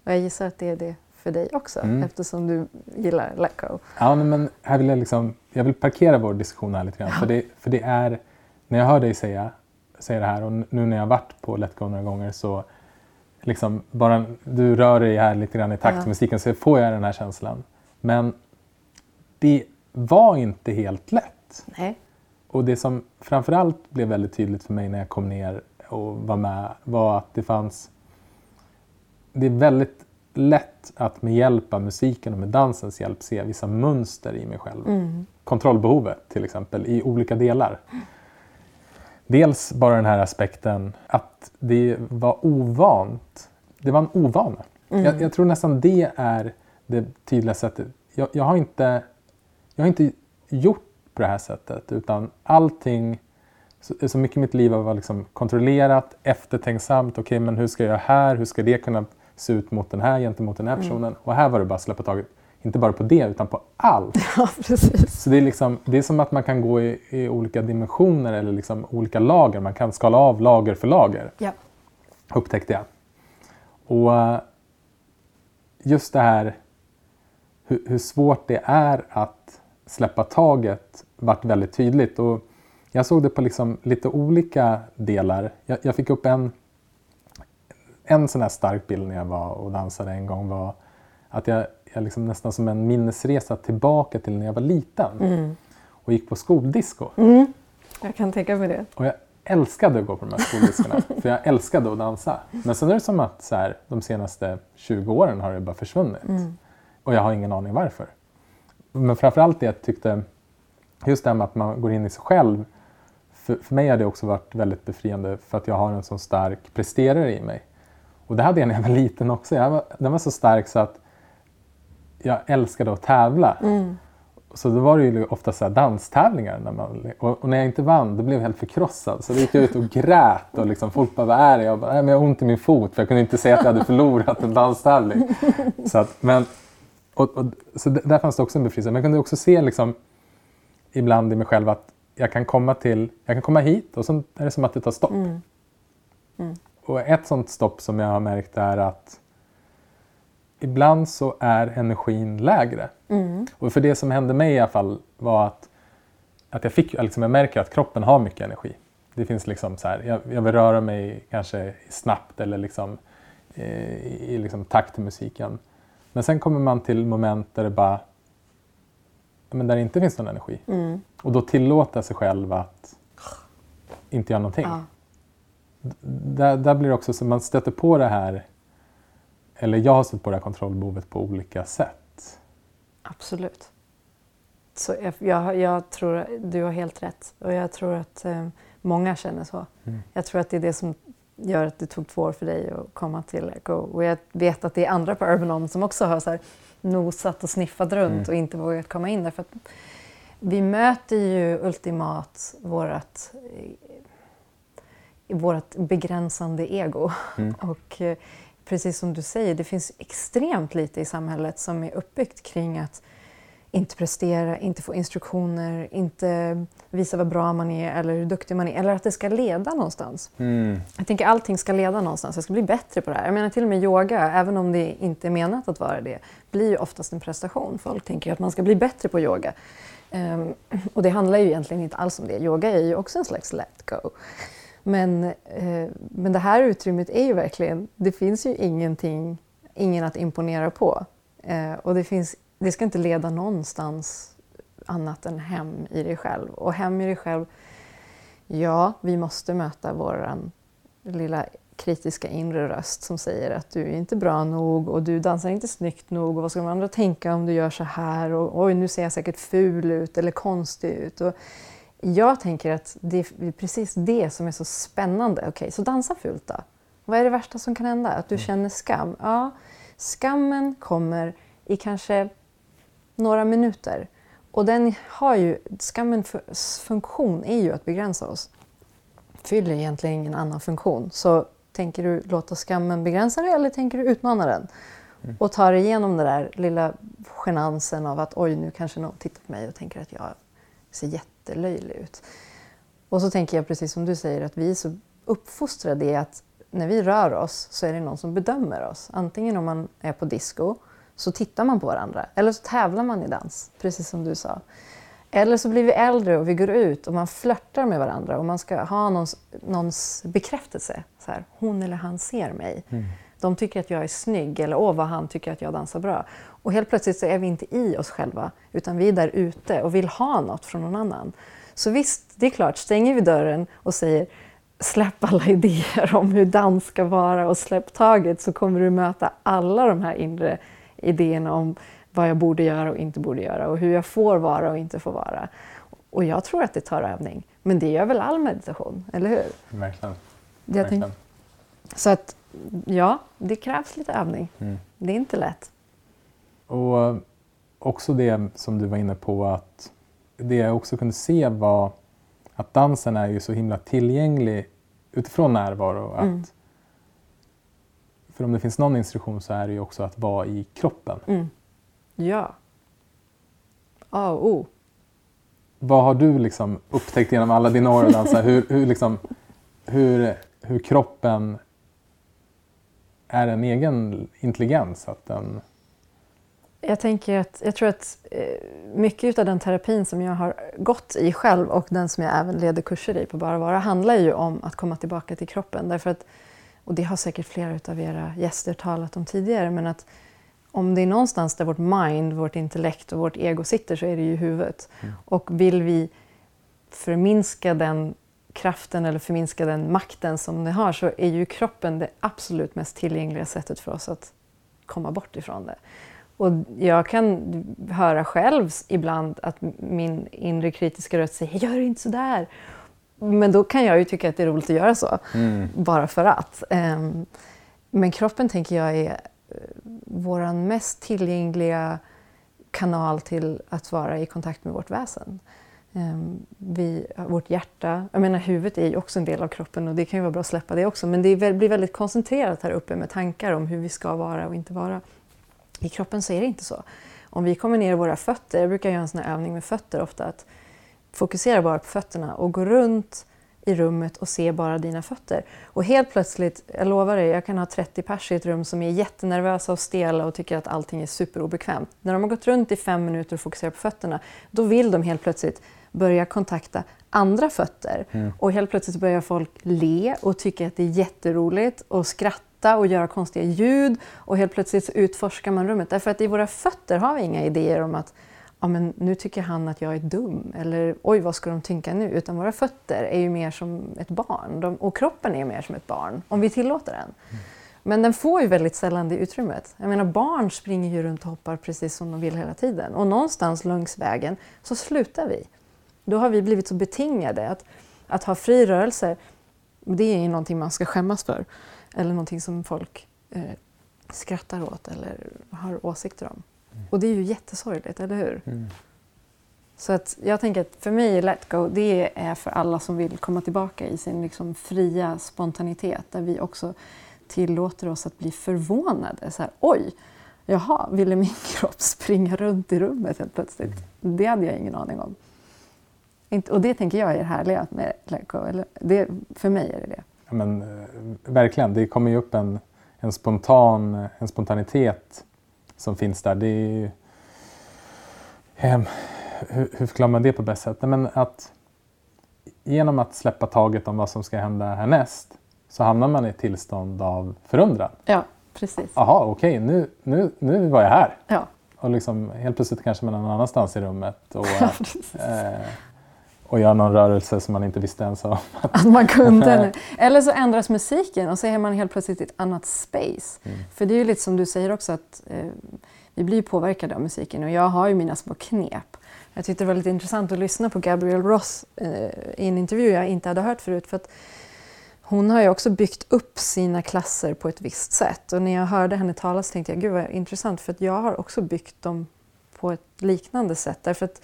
Och jag gissar att det är det för dig också mm. eftersom du gillar Let Go. Ja, men här vill jag, liksom, jag vill parkera vår diskussion här lite grann. Ja. För, det, för det är, när jag hör dig säga, säga det här och nu när jag har varit på Let Go några gånger så liksom bara du rör dig här lite grann i takt med musiken så får jag den här känslan. Men det var inte helt lätt. Nej. Och det som framförallt blev väldigt tydligt för mig när jag kom ner och var med var att det fanns det är väldigt lätt att med hjälp av musiken och med dansens hjälp se vissa mönster i mig själv. Mm. Kontrollbehovet till exempel i olika delar. Dels bara den här aspekten att det var ovant. Det var en ovana. Mm. Jag, jag, tror nästan det är det tydliga sättet. Jag, jag, har inte, jag har inte gjort på det här sättet utan allting, så, så mycket i mitt liv har varit liksom kontrollerat, eftertänksamt. Okej, okay, men hur ska jag göra här? Hur ska det kunna se ut mot den här gentemot den här mm. personen. Mm. Och här var det bara att släppa taget, inte bara på det utan på allt. Ja, precis. Så det är, liksom, det är som att man kan gå i, i olika dimensioner eller liksom olika lager. Man kan skala av lager för lager. Ja. Upptäckte jag. Och just det här hur, hur svårt det är att släppa taget vart väldigt tydligt. Och jag såg det på liksom lite olika delar. Jag, jag fick upp en en sån här stark bild när jag var och dansade en gång var att jag, jag liksom nästan som en minnesresa tillbaka till när jag var liten mm. och gick på skoldisco. Mm. Jag kan tänka mig det. Och jag älskade att gå på de här skoldiskorna för jag älskade att dansa. Men sen är det som att så här, de senaste 20 åren har det bara försvunnit. Mm. Och jag har ingen aning varför. Men framförallt det jag tyckte, just det här med att man går in i sig själv. För, för mig har det också varit väldigt befriande för att jag har en så stark presterare i mig. Och det hade jag när jag var liten också. Jag var, den var så stark så att jag älskade att tävla. Mm. Så då var det ju ofta så danstävlingar. När man, och, och, när jag inte vann då blev jag helt förkrossad. Så då gick jag ut och grät och liksom, folk bara, vad är det? Jag bara, Nej, men jag har ont i min fot för jag kunde inte säga att jag hade förlorat en danstävling. Så, att, men, och, och, så där fanns det också en befrielse. Men jag kunde också se liksom, ibland i mig själv att jag kan komma till, jag kan komma hit och så är det som att det tar stopp. Mm. Mm. Och ett sånt stopp som jag har märkt är att ibland så är energin lägre. Mm. Och för det som hände mig i alla fall var att, att jag, fick, liksom, jag märker att kroppen har mycket energi. Det finns liksom så här, jag, jag vill röra mig kanske snabbt eller liksom, eh, i liksom takt till musiken. Men sen kommer man till moment där det bara men där det inte finns någon energi. Mm. Och då tillåta sig själv att inte göra någonting. Ja där, där blir också så man stöter på det här, eller jag har stött på det här kontrollbehovet på olika sätt. Absolut. Så jag, jag tror du har helt rätt och jag tror att eh, många känner så. Mm. Jag tror att det är det som gör att det tog två år för dig att komma till Echo. Och jag vet att det är andra på Urban On som också har så här nosat och sniffat runt mm. och inte vågat komma in där. För vi möter ju ultimat vårt vårt begränsande ego. Mm. Och eh, precis som du säger, det finns extremt lite i samhället som är uppbyggt kring att inte prestera, inte få instruktioner, inte visa vad bra man är eller hur duktig man är, eller att det ska leda någonstans. Mm. Jag tänker allting ska leda någonstans, jag ska bli bättre på det här. Jag menar till och med yoga, även om det inte är menat att vara det, blir ju oftast en prestation. Folk tänker att man ska bli bättre på yoga. Um, och det handlar ju egentligen inte alls om det. Yoga är ju också en slags let go. Men, eh, men det här utrymmet är ju verkligen, det finns ju ingenting, ingen att imponera på. Eh, och det, finns, det ska inte leda någonstans annat än hem i dig själv. Och hem i dig själv, ja, vi måste möta vår lilla kritiska inre röst som säger att du är inte bra nog och du dansar inte snyggt nog och vad ska de andra tänka om du gör så här och oj, nu ser jag säkert ful ut eller konstig ut. Och jag tänker att det är precis det som är så spännande. Okej, okay, så dansa fult då. Vad är det värsta som kan hända? Att du mm. känner skam? Ja, skammen kommer i kanske några minuter. Och den har ju, skammens funktion är ju att begränsa oss. Fyller egentligen ingen annan funktion. Så tänker du låta skammen begränsa dig eller tänker du utmana den? Mm. Och ta dig igenom den där lilla genansen av att oj, nu kanske någon tittar på mig och tänker att jag ser jättelöjlig ut. Och så tänker jag precis som du säger att vi är så uppfostrade i att när vi rör oss så är det någon som bedömer oss. Antingen om man är på disco så tittar man på varandra eller så tävlar man i dans, precis som du sa. Eller så blir vi äldre och vi går ut och man flörtar med varandra och man ska ha någons, någons bekräftelse. Så här, hon eller han ser mig. Mm. De tycker att jag är snygg eller åh vad han tycker att jag dansar bra. Och helt plötsligt så är vi inte i oss själva utan vi är där ute och vill ha något från någon annan. Så visst, det är klart, stänger vi dörren och säger släpp alla idéer om hur dans ska vara och släpp taget så kommer du möta alla de här inre idéerna om vad jag borde göra och inte borde göra och hur jag får vara och inte får vara. Och jag tror att det tar övning. Men det gör väl all meditation, eller hur? Verkligen. Verkligen. Så att, ja, det krävs lite övning. Mm. Det är inte lätt. Och också det som du var inne på att det jag också kunde se var att dansen är ju så himla tillgänglig utifrån närvaro. Att, mm. För om det finns någon instruktion så är det ju också att vara i kroppen. Mm. Ja. A och O. Vad har du liksom upptäckt genom alla dina år dansa? Hur, hur, liksom, hur, hur kroppen är en egen intelligens? Att den... Jag tänker att, jag tror att eh, mycket av den terapin som jag har gått i själv och den som jag även leder kurser i på Bara Vara handlar ju om att komma tillbaka till kroppen. Därför att, och det har säkert flera av era gäster talat om tidigare, men att om det är någonstans där vårt mind, vårt intellekt och vårt ego sitter så är det ju huvudet. Mm. Och vill vi förminska den kraften eller förminska den makten som det har så är ju kroppen det absolut mest tillgängliga sättet för oss att komma bort ifrån det. Och jag kan höra själv ibland att min inre kritiska röst säger “gör inte sådär”. Men då kan jag ju tycka att det är roligt att göra så, mm. bara för att. Ehm, men kroppen tänker jag är vår mest tillgängliga kanal till att vara i kontakt med vårt väsen. Ehm, vi, vårt hjärta, jag menar huvudet är ju också en del av kroppen och det kan ju vara bra att släppa det också men det blir väldigt koncentrerat här uppe med tankar om hur vi ska vara och inte vara. I kroppen så är det inte så. Om vi kommer ner i våra fötter, jag brukar göra en sån här övning med fötter ofta, att fokusera bara på fötterna och gå runt i rummet och se bara dina fötter. Och helt plötsligt, jag lovar dig, jag kan ha 30 pers i ett rum som är jättenervösa och stela och tycker att allting är superobekvämt. När de har gått runt i fem minuter och fokuserat på fötterna, då vill de helt plötsligt börja kontakta andra fötter. Mm. Och helt plötsligt börjar folk le och tycka att det är jätteroligt och skratta och göra konstiga ljud. Och helt plötsligt så utforskar man rummet. Därför att i våra fötter har vi inga idéer om att ja, men nu tycker han att jag är dum eller oj vad ska de tänka nu? Utan våra fötter är ju mer som ett barn de, och kroppen är mer som ett barn om vi tillåter den. Mm. Men den får ju väldigt sällan det utrymmet. Jag menar barn springer ju runt och hoppar precis som de vill hela tiden och någonstans längs vägen så slutar vi. Då har vi blivit så betingade att, att ha fri rörelse det är ju någonting man ska skämmas för eller någonting som folk eh, skrattar åt eller har åsikter om. Och det är ju jättesorgligt, eller hur? Mm. Så att jag tänker att för mig, Let Go, det är för alla som vill komma tillbaka i sin liksom fria spontanitet, där vi också tillåter oss att bli förvånade. Så här, Oj, jaha, ville min kropp springa runt i rummet helt plötsligt? Det hade jag ingen aning om. Och det tänker jag är det härliga med Let Go. Eller det, för mig är det det. Ja, men, eh, verkligen, det kommer ju upp en, en, spontan, en spontanitet som finns där. Det är, eh, hur, hur förklarar man det på bäst sätt? Nej, men att genom att släppa taget om vad som ska hända härnäst så hamnar man i ett tillstånd av förundran. Ja, precis. Jaha, okej, nu, nu, nu var jag här. Ja. Och liksom, helt plötsligt kanske man är någon annanstans i rummet och, Ja, och gör någon rörelse som man inte visste ens om. Att man kunde. Eller så ändras musiken och så är man helt plötsligt i ett annat space. Mm. För det är ju lite som du säger också att eh, vi blir påverkade av musiken och jag har ju mina små knep. Jag tyckte det var lite intressant att lyssna på Gabrielle Ross eh, i en intervju jag inte hade hört förut. För att hon har ju också byggt upp sina klasser på ett visst sätt. Och när jag hörde henne tala så tänkte jag, gud vad intressant, för att jag har också byggt dem på ett liknande sätt. Därför att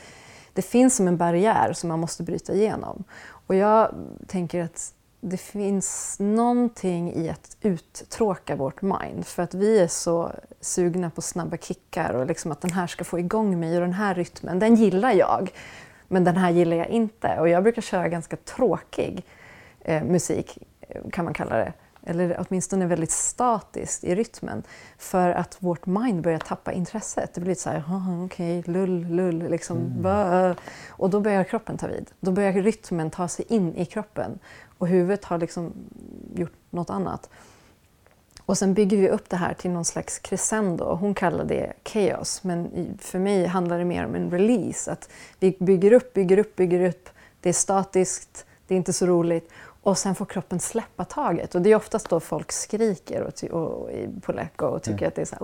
det finns som en barriär som man måste bryta igenom. Och jag tänker att det finns någonting i att uttråka vårt mind. För att vi är så sugna på snabba kickar och liksom att den här ska få igång mig och den här rytmen, den gillar jag. Men den här gillar jag inte. Och jag brukar köra ganska tråkig eh, musik, kan man kalla det. Eller åtminstone väldigt statiskt i rytmen. För att vårt mind börjar tappa intresset. Det blir lite så här, "Jaha, okej, lull, lull, liksom. bö." Och då börjar kroppen ta vid. Då börjar rytmen ta sig in i kroppen. Och huvudet har liksom gjort något annat. Och sen bygger vi upp det här till någon slags crescendo. Hon kallar det chaos, men för mig handlar det mer om en release. Att vi bygger upp, bygger upp, bygger upp. Det är statiskt, det är inte så roligt. Och sen får kroppen släppa taget. Och det är oftast då folk skriker och, och, i- på Lecco och tycker att det är så här,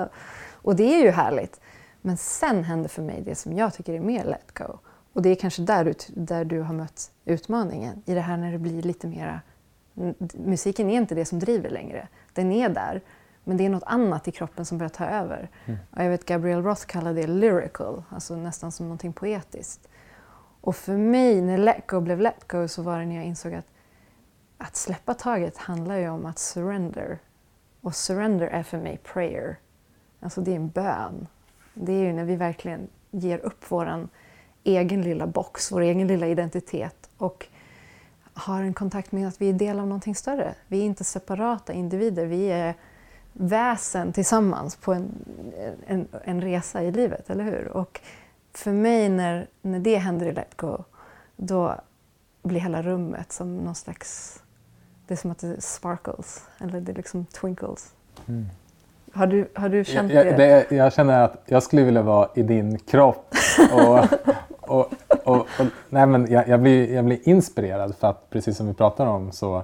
wow! Och det är ju härligt. Men sen händer för mig det som jag tycker är mer let go. Och det är kanske där du, där du har mött utmaningen. I det här när det blir lite mera... Musiken är inte det som driver längre. Den är där. Men det är något annat i kroppen som börjar ta över. Och jag vet Gabrielle Roth kallar det lyrical, alltså nästan som någonting poetiskt. Och för mig, när let go blev let go, så var det när jag insåg att att släppa taget handlar ju om att surrender. Och surrender är för mig prayer. Alltså det är en bön. Det är ju när vi verkligen ger upp vår egen lilla box, vår egen lilla identitet och har en kontakt med att vi är del av någonting större. Vi är inte separata individer, vi är väsen tillsammans på en, en, en resa i livet, eller hur? Och för mig när, när det händer i Let Go, då blir hela rummet som någon slags... Det är som att det sparkles, eller det liksom twinkles. Har, du, har du känt Jag, det? jag, det, jag känner att jag skulle vilja vara i din kropp. Och, och, och, och, nej men jag, jag, blir, jag blir inspirerad för att precis som vi pratar om så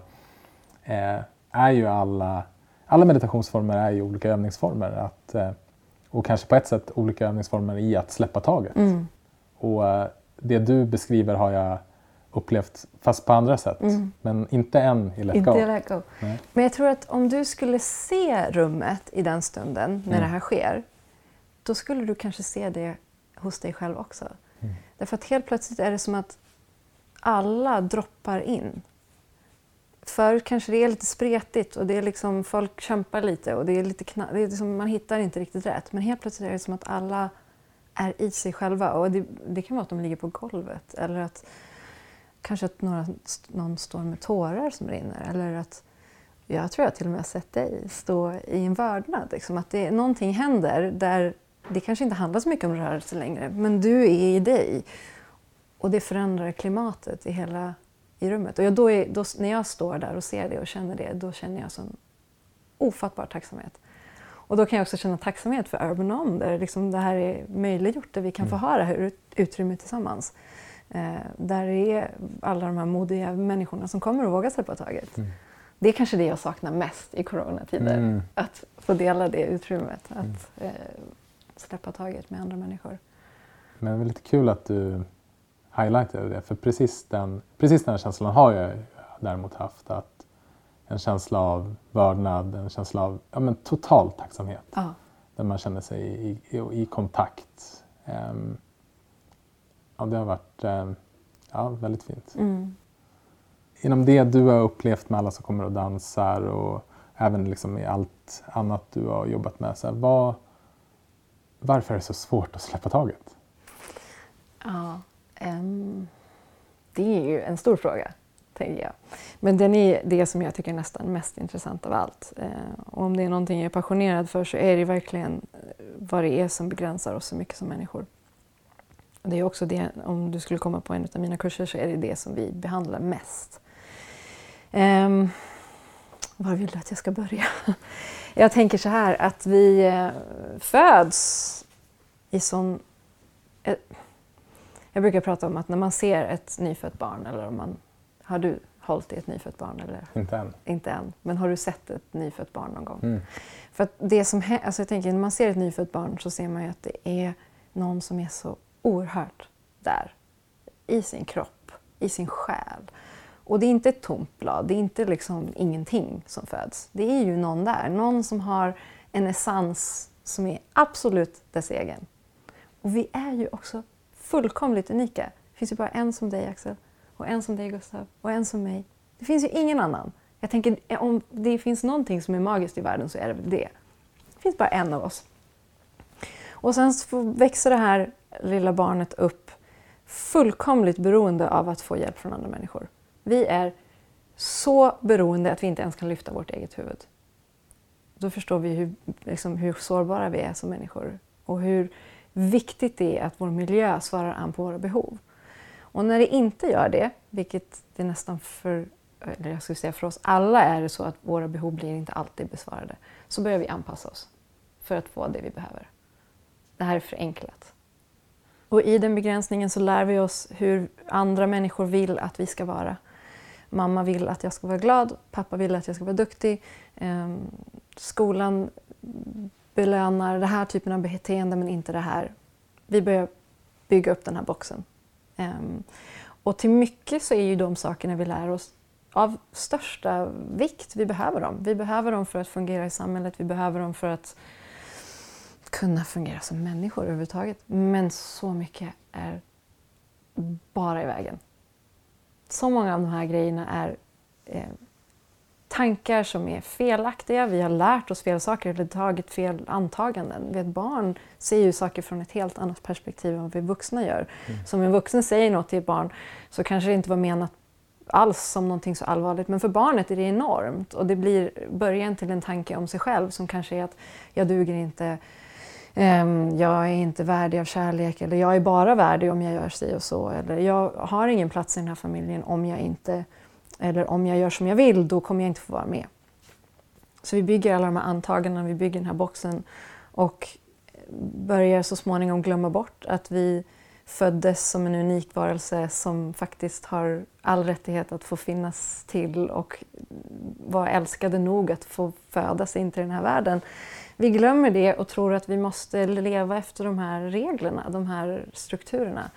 eh, är ju alla, alla meditationsformer är ju olika övningsformer. Att, eh, och kanske på ett sätt olika övningsformer i att släppa taget. Mm. Och eh, det du beskriver har jag upplevt fast på andra sätt. Men inte än i Let Inte Go. i Let Go. Men jag tror att om du skulle se rummet i den stunden när Mm. det här sker, då skulle du kanske se det hos dig själv också. Mm. Därför att helt plötsligt är det som att alla droppar in. Förut kanske det är lite spretigt och det är liksom, folk kämpar lite och det är lite kna- det är liksom, man hittar inte riktigt rätt. Men helt plötsligt är det som att alla är i sig själva. Och det, det kan vara att de ligger på golvet eller att kanske att några, någon står med tårar som rinner. Eller att, jag tror jag till och med har sett dig stå i en vördnad. Liksom, att det, någonting händer där det kanske inte handlar så mycket om rörelse längre, men du är i dig. Och det förändrar klimatet i hela i rummet. Och jag, då är, då, när jag står där och ser det och känner det, då känner jag sån ofattbar tacksamhet. Och då kan jag också känna tacksamhet för Urban Om, där liksom det här är möjliggjort, där vi kan få ha det här ut- utrymmet tillsammans. Eh, där är alla de här modiga människorna som kommer och vågar släppa taget. Det är kanske det jag saknar mest i coronatider. Mm. Att få dela det utrymmet, att eh, släppa taget med andra människor. Men det är lite kul att du highlightade det. För precis den, precis den känslan har jag däremot haft. Att en känsla av vördnad, en känsla av ja, men total tacksamhet. Ja. Där man känner sig i, i, i kontakt. Ehm, ja, det har varit ehm, ja, väldigt fint. Mm. Inom det du har upplevt med alla som kommer och dansar och även liksom i allt annat du har jobbat med. Så här, vad, varför är det så svårt att släppa taget? Ja, Ehm, det är ju en stor fråga, tänker jag. Men den är det som jag tycker är nästan mest intressant av allt. Ehm, och om det är någonting jag är passionerad för så är det verkligen eh, vad det är som begränsar oss så mycket som människor. Det är också det, om du skulle komma på en av mina kurser så är det det som vi behandlar mest. Um, var vill du att jag ska börja? Jag tänker så här att vi eh, föds i sån... Eh, jag brukar prata om att när man ser ett nyfött barn, eller om man... Har du hållit i ett nyfött barn? Eller? Inte än. Inte än. Men har du sett ett nyfött barn någon gång? Mm. För det som alltså jag tänker, när man ser ett nyfött barn så ser man ju att det är någon som är så oerhört där. I sin kropp, i sin själ. Och det är inte ett tomt blad, det är inte liksom ingenting som föds. Det är ju någon där, någon som har en essens som är absolut dess egen. Och vi är ju också fullkomligt unika. Det finns ju bara en som dig Axel, och en som dig Gustav, och en som mig. Det finns ju ingen annan. Jag tänker, eh, om det finns någonting som är magiskt i världen så är det väl det. Det finns bara en av oss. Och sen växer det här lilla barnet upp fullkomligt beroende av att få hjälp från andra människor. Vi är så beroende att vi inte ens kan lyfta vårt eget huvud. Då förstår vi hur, liksom, hur sårbara vi är som människor och hur viktigt det är att vår miljö svarar an på våra behov. Och när det inte gör det, vilket det nästan för, eller jag skulle säga för oss alla är det så att våra behov blir inte alltid besvarade, så börjar vi anpassa oss för att få det vi behöver. Det här är förenklat. Och i den begränsningen så lär vi oss hur andra människor vill att vi ska vara. Mamma vill att jag ska vara glad, pappa vill att jag ska vara duktig. Eh, skolan belönar den här typen av beteende men inte det här. Vi börjar bygga upp den här boxen. Ehm, och till mycket så är ju de sakerna vi lär oss av största vikt. Vi behöver dem. Vi behöver dem för att fungera i samhället, vi behöver dem för att kunna fungera som människor överhuvudtaget. Men så mycket är bara i vägen. Så många av de här grejerna är eh, tankar som är felaktiga. Vi har lärt oss fel saker eller tagit fel antaganden. Vet, barn ser ju saker från ett helt annat perspektiv än vad vi vuxna gör. Mm. Så om en vuxen säger något till ett barn så kanske det inte var menat alls som någonting så allvarligt. Men för barnet är det enormt och det blir början till en tanke om sig själv som kanske är att jag duger inte, Ehm, jag är inte värdig av kärlek eller jag är bara värdig om jag gör si och så. Eller jag har ingen plats i den här familjen om jag inte, eller om jag gör som jag vill, då kommer jag inte få vara med. Så vi bygger alla de här antagandena, vi bygger den här boxen och börjar så småningom glömma bort att vi föddes som en unik varelse som faktiskt har all rättighet att få finnas till och vara älskade nog att få födas in till den här världen. Vi glömmer det och tror att vi måste leva efter de här reglerna, de här strukturerna.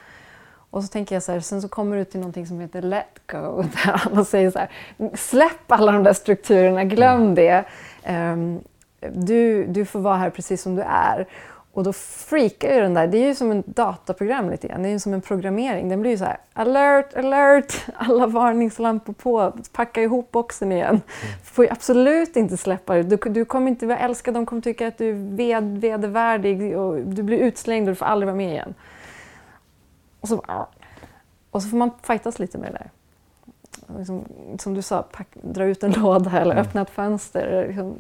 Och så tänker jag så här, sen så kommer du till någonting som heter let go, där alla säger så här, släpp alla de där strukturerna, glöm mm. det. Um, du, du får vara här precis som du är. Och då freakar ju den där, det är ju som en dataprogram lite grann, det är ju som en programmering. Den blir ju så här, alert, alert, alla varningslampor på, packa ihop boxen igen. Mm. får absolut inte släppa det. Du, du kommer inte vara älskad, de kommer tycka att du är ved, vedervärdig och du blir utslängd och du får aldrig vara med igen. Och så, och så får man fightas lite med det där. Liksom, som du sa, pack, dra ut en låda eller mm. öppna ett fönster. Liksom,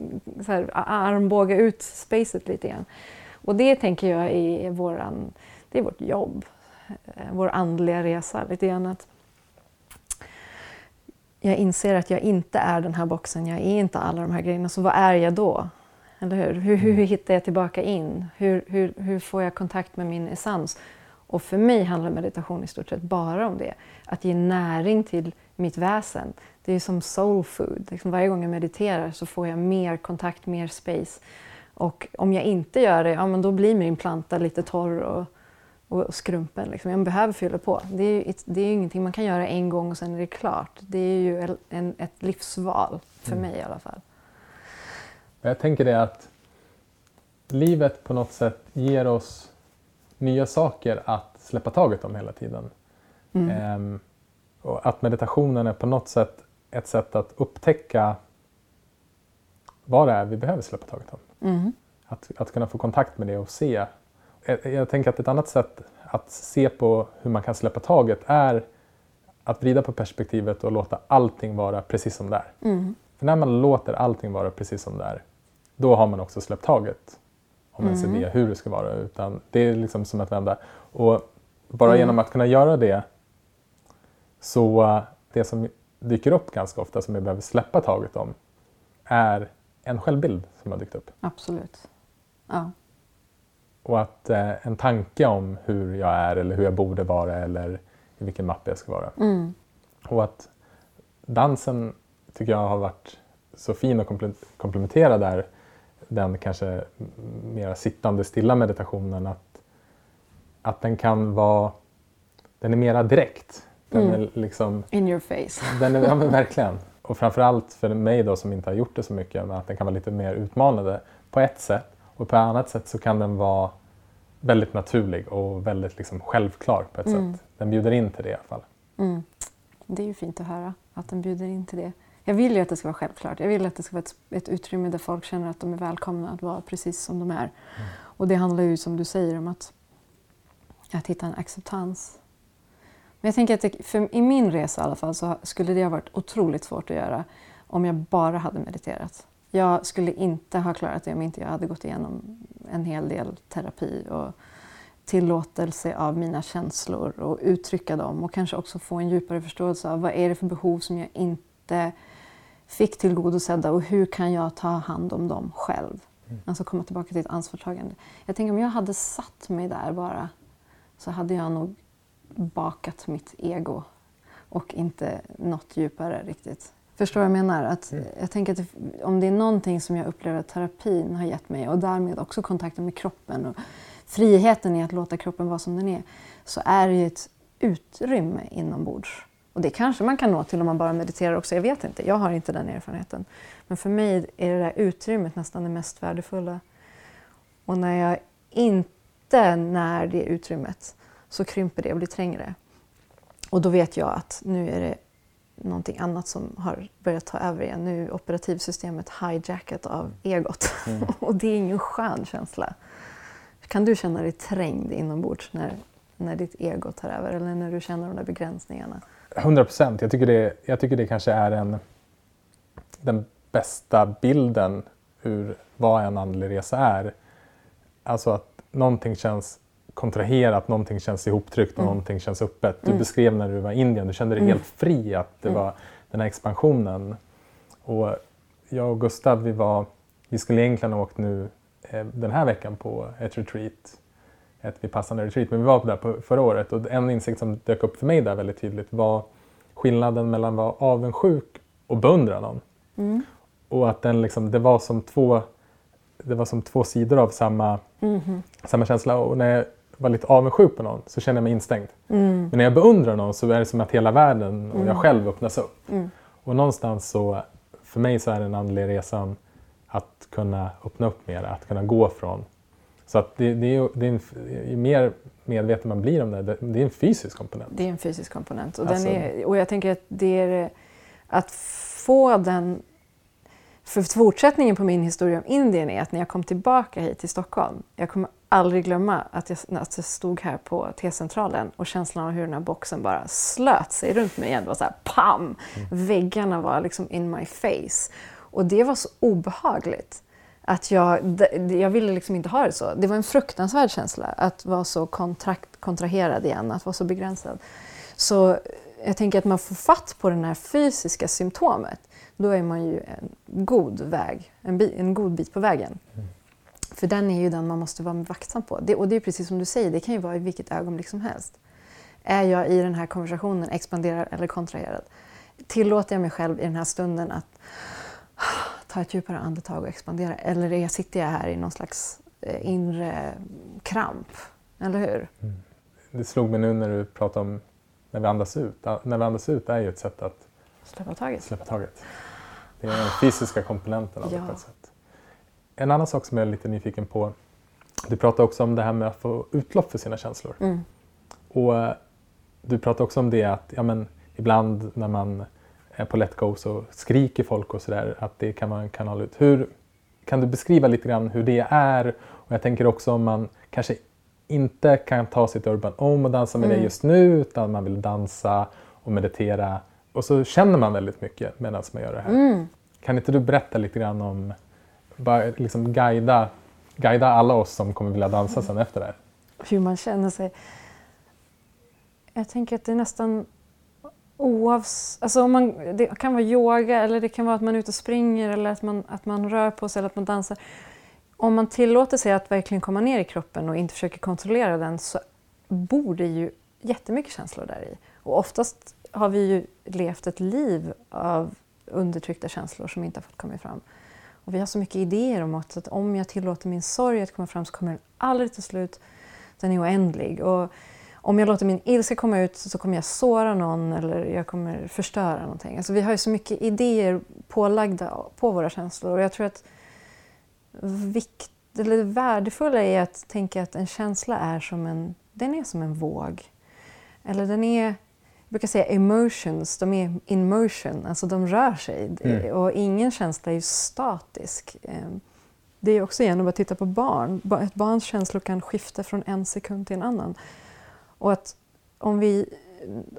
så här, armbåga ut spacet lite grann. Och det tänker jag är, våran, det är vårt jobb, eh, vår andliga resa. Lite grann att jag inser att jag inte är den här boxen, jag är inte alla de här grejerna, så vad är jag då? Eller hur? Hur, hur, mm. hittar jag tillbaka in? Hur, hur, hur får jag kontakt med min essens? Och för mig handlar meditation i stort sett bara om det. Att ge näring till mitt väsen. Det är som soul food. Liksom varje gång jag mediterar så får jag mer kontakt, mer space. Och om jag inte gör det, ja men då blir min planta lite torr och, och skrumpen. Liksom. Jag behöver fylla på. Det är, ju, det är ingenting man kan göra en gång och sen är det klart. Det är ju en, ett livsval, för mm. mig i alla fall. Jag tänker det att livet på något sätt ger oss nya saker att släppa taget om hela tiden. Mm. Ehm, och att meditationen är på något sätt ett sätt att upptäcka vad det är vi behöver släppa taget om. Mm. Att, att kunna få kontakt med det och se. Jag, jag, tänker att ett annat sätt att se på hur man kan släppa taget är att vrida på perspektivet och låta allting vara precis som det är. Mm. För när man låter allting vara precis som det är, då har man också släppt taget om ens mm. idé hur det ska vara. Utan det är liksom som att vända. Och Bara Mm. genom att kunna göra det så eh, det som dyker upp ganska ofta som jag behöver släppa taget om är en självbild som har dykt upp. Absolut. Ja. Och att eh, en tanke om hur jag är eller hur jag borde vara eller i vilken mapp jag ska vara. Mm. Och att dansen tycker jag har varit så fin och komple- komplementera där den kanske m- mera sittande stilla meditationen att, att den kan vara den är mera direkt. Den Mm. är liksom, In your face. den är, ja verkligen. Och framförallt för mig då som inte har gjort det så mycket, men att den kan vara lite mer utmanande på ett sätt. Och på ett annat sätt så kan den vara väldigt naturlig och väldigt liksom självklar på ett Mm. sätt. Den bjuder in till det i alla fall. Mm. Det är ju fint att höra att den bjuder in till det. Jag vill ju att det ska vara självklart. Jag vill att det ska vara ett, ett utrymme där folk känner att de är välkomna att vara precis som de är. Och det handlar ju som du säger om att, att hitta en acceptans. Men jag tänker att det, för i min resa i alla fall så skulle det ha varit otroligt svårt att göra om jag bara hade mediterat. Jag skulle inte ha klarat det om inte jag hade gått igenom en hel del terapi och tillåtelse av mina känslor och uttrycka dem och kanske också få en djupare förståelse av vad är det för behov som jag inte fick tillgodosedda och hur kan jag ta hand om dem själv? Alltså komma tillbaka till ett ansvarstagande. Jag tänker om jag hade satt mig där bara så hade jag nog bakat mitt ego och inte nått djupare riktigt. Förstår vad jag menar? Att Jag tänker att det, om det är någonting som jag upplever att terapin har gett mig och därmed också kontakten med kroppen och friheten i att låta kroppen vara som den är så är det ju ett utrymme inombords. Och det kanske man kan nå till om man bara mediterar också, jag vet inte. Jag har inte den erfarenheten. Men för mig är det där utrymmet nästan det mest värdefulla. Och när jag inte när det utrymmet så krymper det och blir trängre. Och då vet jag att nu är det någonting annat som har börjat ta över igen. Nu är operativsystemet hijackat av egot. och det är ingen skön känsla. Kan du känna dig trängd inombords när, när ditt ego tar över eller när du känner de där begränsningarna? 100 procent. Jag, tycker det- jag tycker det kanske är en, den bästa bilden ur vad en andlig resa är. Alltså att någonting känns kontraherat, någonting känns ihoptryckt och Mm. någonting känns öppet. Du Mm. beskrev när du var i Indien, du kände dig Mm. helt fri att det Mm. var den här expansionen. Och jag och Gustav, vi, var, vi skulle egentligen ha åkt nu eh, den här veckan på ett retreat. Ett vipassana retreat, men vi var där på förra året och en insikt som dök upp för mig där väldigt tydligt var skillnaden mellan att vara avundsjuk och beundra någon. Mm. Och att den liksom, det, var som två, det var som två sidor av samma, Mhm. samma känsla. Och när jag var lite avundsjuk på någon så kände jag mig instängd. Mm. Men när jag beundrar någon så är det som att hela världen och Mm. jag själv öppnas upp. Mm. Och någonstans så, för mig så är den andliga resan att kunna öppna upp mer, att kunna gå från. Så att det, det är, det är en, ju mer medveten man blir om det, det, det är en fysisk komponent. Det är en fysisk komponent. Och, Alltså- den är, och jag tänker att det är att få den... För fortsättningen på min historia om Indien är att när jag kom tillbaka hit till Stockholm, jag kommer aldrig glömma att jag, att jag stod här på T-centralen och känslan av hur den här boxen bara slöt sig runt mig igen. Det var så här pam! Väggarna var liksom in my face. Och det var så obehagligt. Att jag, jag ville liksom inte ha det så. Det var en fruktansvärd känsla att vara så kontrakt, kontraherad igen, att vara så begränsad. Så jag tänker att man får fatt på det här fysiska symptomet. Då är man ju en god väg, en, bi, en god bit på vägen. För den är ju den man måste vara vaktsam på. Det, och det är precis som du säger, det kan ju vara i vilket ögonblick som helst. Är jag i den här konversationen expanderad eller kontraherad? Tillåter jag mig själv i den här stunden att ta ett djupare andetag och expandera? Eller är sitter jag här i någon slags eh, inre kramp? Eller hur? Det slog mig nu när du pratade om när vi andas ut. När vi andas ut är ju ett sätt att Släppa taget. släppa taget. Det är den fysiska komponenten av det Ja. på ett sätt. En annan sak som jag är lite nyfiken på. Du pratade också om det här med att få utlopp för sina känslor. Mm. Och eh, du pratade också om det att ja, men, ibland när man på let go så skriker folk och sådär att det kan vara en kanal ut. Hur, kan du beskriva lite grann hur det är? Och jag tänker också om man kanske inte kan ta sitt Urban Om och dansa med Mm. det just nu utan man vill dansa och meditera och så känner man väldigt mycket medan man gör det här. Mm. Kan inte du berätta lite grann om, bara liksom guida, guida alla oss som kommer vilja dansa sen efter det här? hur man känner sig. jag tänker att det är nästan oavs... Alltså om man, det kan vara yoga eller det kan vara att man är ute och springer eller att man, att man rör på sig eller att man dansar. Om man tillåter sig att verkligen komma ner i kroppen och inte försöker kontrollera den så bor det ju jättemycket känslor där i. Och oftast har vi ju levt ett liv av undertryckta känslor som inte har fått komma fram. Och vi har så mycket idéer om att om jag tillåter min sorg att komma fram så kommer den aldrig till slut. Den är oändlig. Och om jag låter min ilska komma ut så kommer jag såra någon eller jag kommer förstöra någonting. Alltså vi har ju så mycket idéer pålagda på våra känslor och jag tror att vikt, eller det värdefulla är att tänka att en känsla är som en, den är som en våg. Eller den är, jag brukar säga emotions, de är in motion, alltså de rör sig. Mm. Och ingen känsla är ju statisk. Ehm, det är också igen att titta på barn. Ett barns känslor kan skifta från en sekund till en annan. Och att om vi,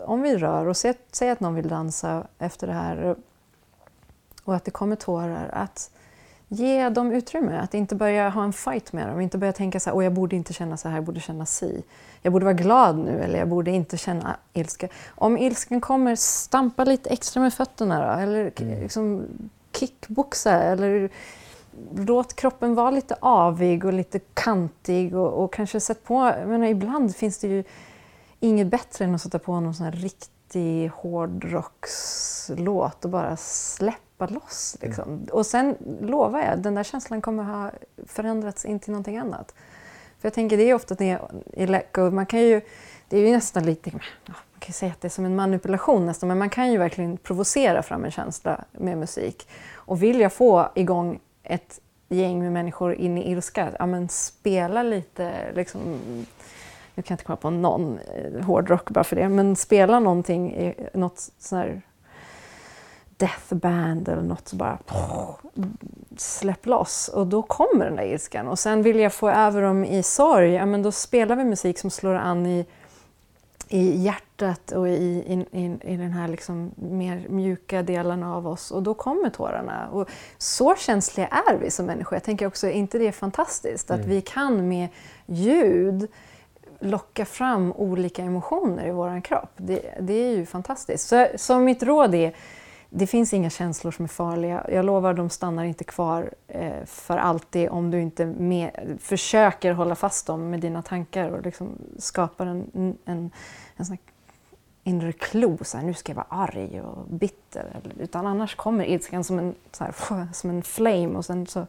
om vi rör och säger att någon vill dansa efter det här och att det kommer tårar, att ge dem utrymme. Att inte börja ha en fight med dem. Inte börja tänka så här, jag borde inte känna så här, jag borde känna si. Jag borde vara glad nu eller jag borde inte känna ilska. Om ilskan kommer, stampa lite extra med fötterna då. Eller mm. liksom kickboxa. Eller låt kroppen vara lite avig och lite kantig och, och kanske sätt på, jag menar, ibland finns det ju inget bättre än att sätta på någon sån här riktig hårdrockslåt och bara släppa loss. Liksom. Mm. Och sen lovar jag, den där känslan kommer ha förändrats in till någonting annat. För jag tänker, det är ofta det i Let Go, man kan ju, det är ju nästan lite, man kan säga att det är som en manipulation nästan, men man kan ju verkligen provocera fram en känsla med musik. Och vill jag få igång ett gäng med människor in i ilska, ja men spela lite liksom, nu kan jag inte komma på någon eh, hårdrock bara för det, men spela någonting i något sån här death band eller något så bara släpp loss och då kommer den där ilskan. Och sen vill jag få över dem i sorg, ja men då spelar vi musik som slår an i i hjärtat och i, i, i, i den här liksom mer mjuka delen av oss och då kommer tårarna. Och så känsliga är vi som människor. Jag tänker också, inte det är fantastiskt att mm. vi kan med ljud locka fram olika emotioner i vår kropp. Det, det är ju fantastiskt. Så, så mitt råd är, det finns inga känslor som är farliga. Jag lovar, de stannar inte kvar eh, för alltid om du inte med, försöker hålla fast dem med dina tankar och liksom skapar en, en, en sån inre klo. Så här, nu ska jag vara arg och bitter. Utan annars kommer ilskan som en, så här, som en flame och sen så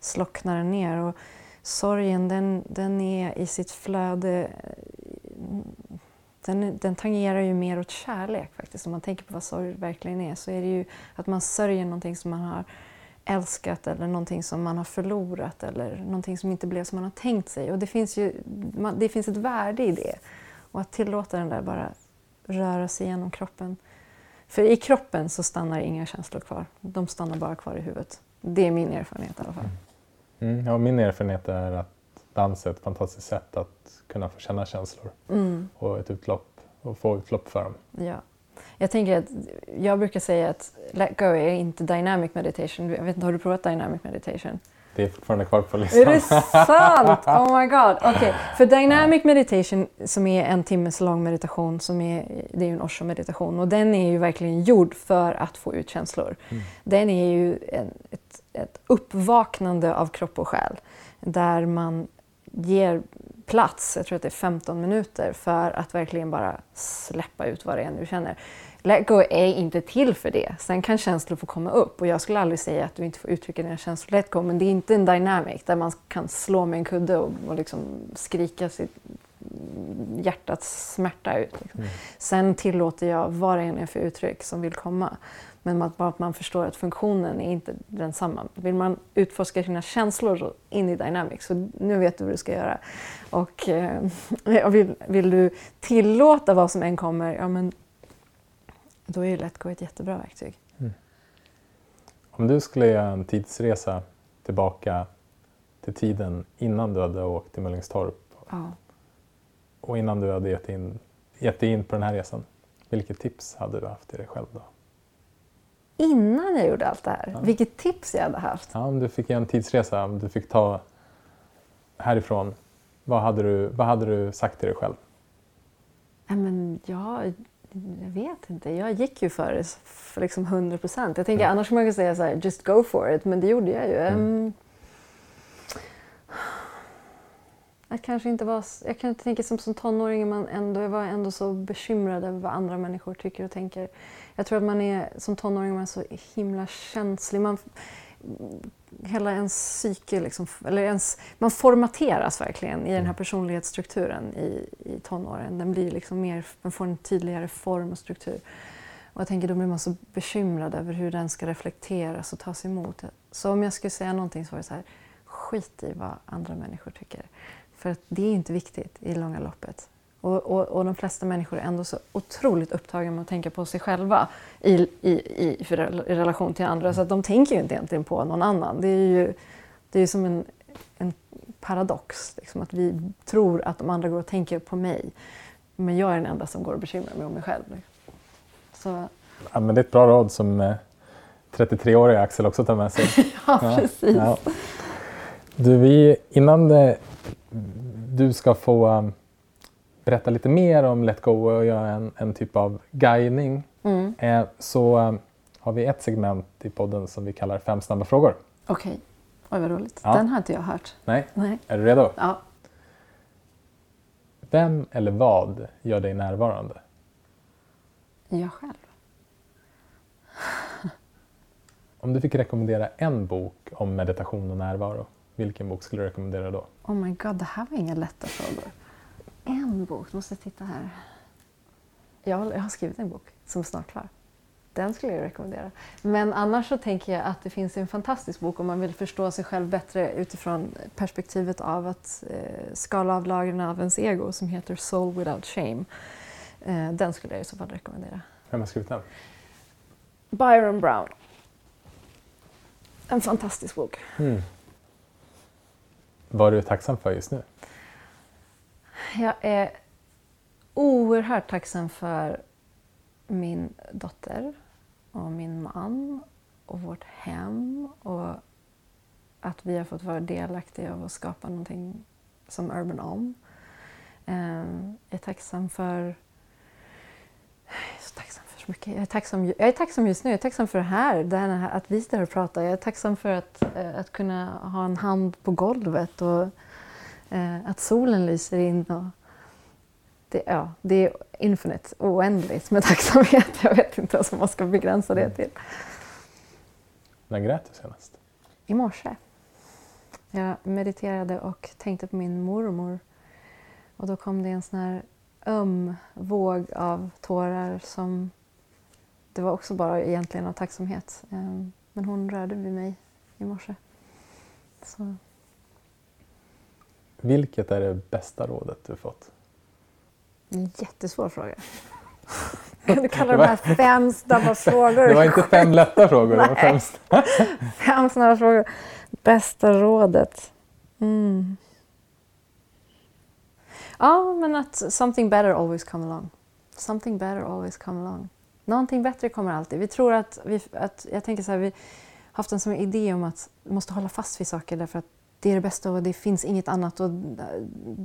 slocknar den ner. Och sorgen den, den är i sitt flöde den, den tangerar ju mer åt kärlek faktiskt. Om man tänker på vad sorg verkligen är så är det ju att man sörjer någonting som man har älskat eller någonting som man har förlorat eller någonting som inte blev som man har tänkt sig. Och det finns ju man, det finns ett värde i det. Och att tillåta den där bara röra sig genom kroppen. För i kroppen så stannar inga känslor kvar. De stannar bara kvar i huvudet. Det är min erfarenhet i alla fall. Mm, ja, min erfarenhet är att dans är ett fantastiskt sätt att kunna få känna känslor mm. och ett utlopp och få utlopp för dem. Ja. Jag tänker att jag brukar säga att let go är inte dynamic meditation. Jag vet inte, har du provat dynamic meditation? Det är fortfarande kvar på listan. Är det sant? Oh my god. Okay. För dynamic meditation som är en timmes lång meditation, som är, det är ju en osho-meditation och den är ju verkligen gjord för att få ut känslor. Mm. Den är ju en, ett, ett uppvaknande av kropp och själ där man ger plats, jag tror att det är 15 minuter, för att verkligen bara släppa ut vad det är du känner. Let go är inte till för det. Sen kan känslor få komma upp och jag skulle aldrig säga att du inte får uttrycka dina känslor let go, men det är inte en dynamic där man kan slå med en kudde och, och liksom skrika sitt hjärtats smärta ut. Liksom. Mm. Sen tillåter jag vad det än är för uttryck som vill komma. Men att, bara att man förstår att funktionen är inte densamma. Vill man utforska sina känslor in i Dynamics, så nu vet du vad du ska göra. Och eh, vill, vill, du tillåta vad som än kommer, ja men då är ju Let Go ett jättebra verktyg. Mm. Om du skulle göra en tidsresa tillbaka till tiden innan du hade åkt till Möllingstorp ja. och innan du hade gett, in, gett dig in på den här resan, vilket tips hade du haft till dig själv då? Innan jag gjorde allt det här. Ja. Vilket tips jag hade haft. Ja, om du fick en tidsresa, om du fick ta härifrån, vad hade du, vad hade du sagt till dig själv? Nej, men jag, jag vet inte. Jag gick ju för det för liksom 100 procent. Jag tänker Mm. annars skulle man säga så här, just go for it. Men det gjorde jag ju. Mm. Jag kanske inte var... Jag kan tänka som, som tonåring, man ändå, jag var ändå så bekymrad över vad andra människor tycker och tänker. Jag tror att man är som tonåring man är så himla känslig. Man, hela ens psyke, liksom, eller ens, man formateras verkligen i den här personlighetsstrukturen i, i tonåren. Den, blir liksom mer, den får en tydligare form och struktur. Och jag tänker då blir man så bekymrad över hur den ska reflekteras och tas emot. Så om jag skulle säga någonting så var det så här, skit i vad andra människor tycker. För att det är inte viktigt i långa loppet. Och, och, och de flesta människor är ändå så otroligt upptagna med att tänka på sig själva i, i, i, i relation till andra. Så att de tänker ju inte egentligen på någon annan. Det är ju, det är ju som en, en paradox. Liksom, att vi tror att de andra går och tänker på mig. Men jag är den enda som går och bekymrar mig om mig själv. liksom. Så, Ja, men det är ett bra råd som eh, 33-åriga Axel också tar med sig. ja, precis. Ja. Du, vi, innan det, du ska få um, berätta lite mer om Let Go och göra en, en typ av guidning Mm. eh, så um, har vi ett segment i podden som vi kallar Fem snabba frågor. Okej. Oj, vad roligt. Ja. Den har inte jag hört. Nej, Nej. är du redo? Ja. Vem eller vad gör dig närvarande? Jag själv. Om du fick rekommendera en bok om meditation och närvaro, vilken bok skulle du rekommendera då? Oh my god, det här var inga lätta frågor. En bok, måste jag titta här. Jag, har- jag har skrivit en bok som är snart klar. Den skulle jag rekommendera. Men annars så tänker jag att det finns en fantastisk bok om man vill förstå sig själv bättre utifrån perspektivet av att eh, skala av lagren av ens ego som heter Soul Without Shame. Eh, den skulle jag i så fall rekommendera. Vem har skrivit den? Byron Brown. En fantastisk bok. Mm. Vad är du tacksam för just nu? Jag är oerhört tacksam för min dotter och min man och vårt hem och att vi har fått vara delaktiga av att skapa någonting som Urban Om. Ehm, jag är tacksam för... Jag är så tacksam för så mycket. Jag är tacksam, jag är tacksam just nu. Jag är tacksam för det här, det här att vi sitter här och pratar. Jag är tacksam för att, eh, att kunna ha en hand på golvet och att solen lyser in. Och det, ja, det är infinite, oändligt med tacksamhet. Jag vet inte ens vad man ska begränsa det till. När grät du senast? I morse. Jag mediterade och tänkte på min mormor. Och då kom det en sån här öm våg av tårar som... Det var också bara egentligen av tacksamhet. Ehm, Men hon rörde vid mig i morse. Så, Vilket är det bästa rådet du fått? en jättesvår fråga. Kan du kalla de här fem snabba frågor? Det var inte fem lätta frågor, det var fem Nej. Fem snabba frågor. Bästa rådet? Mm. Ja, men att something better always come along. Something better always come along. Någonting bättre kommer alltid. Vi tror att, vi, att jag tänker så här, vi har haft en sån idé om att vi måste hålla fast vid saker därför att det är det bästa och det finns inget annat och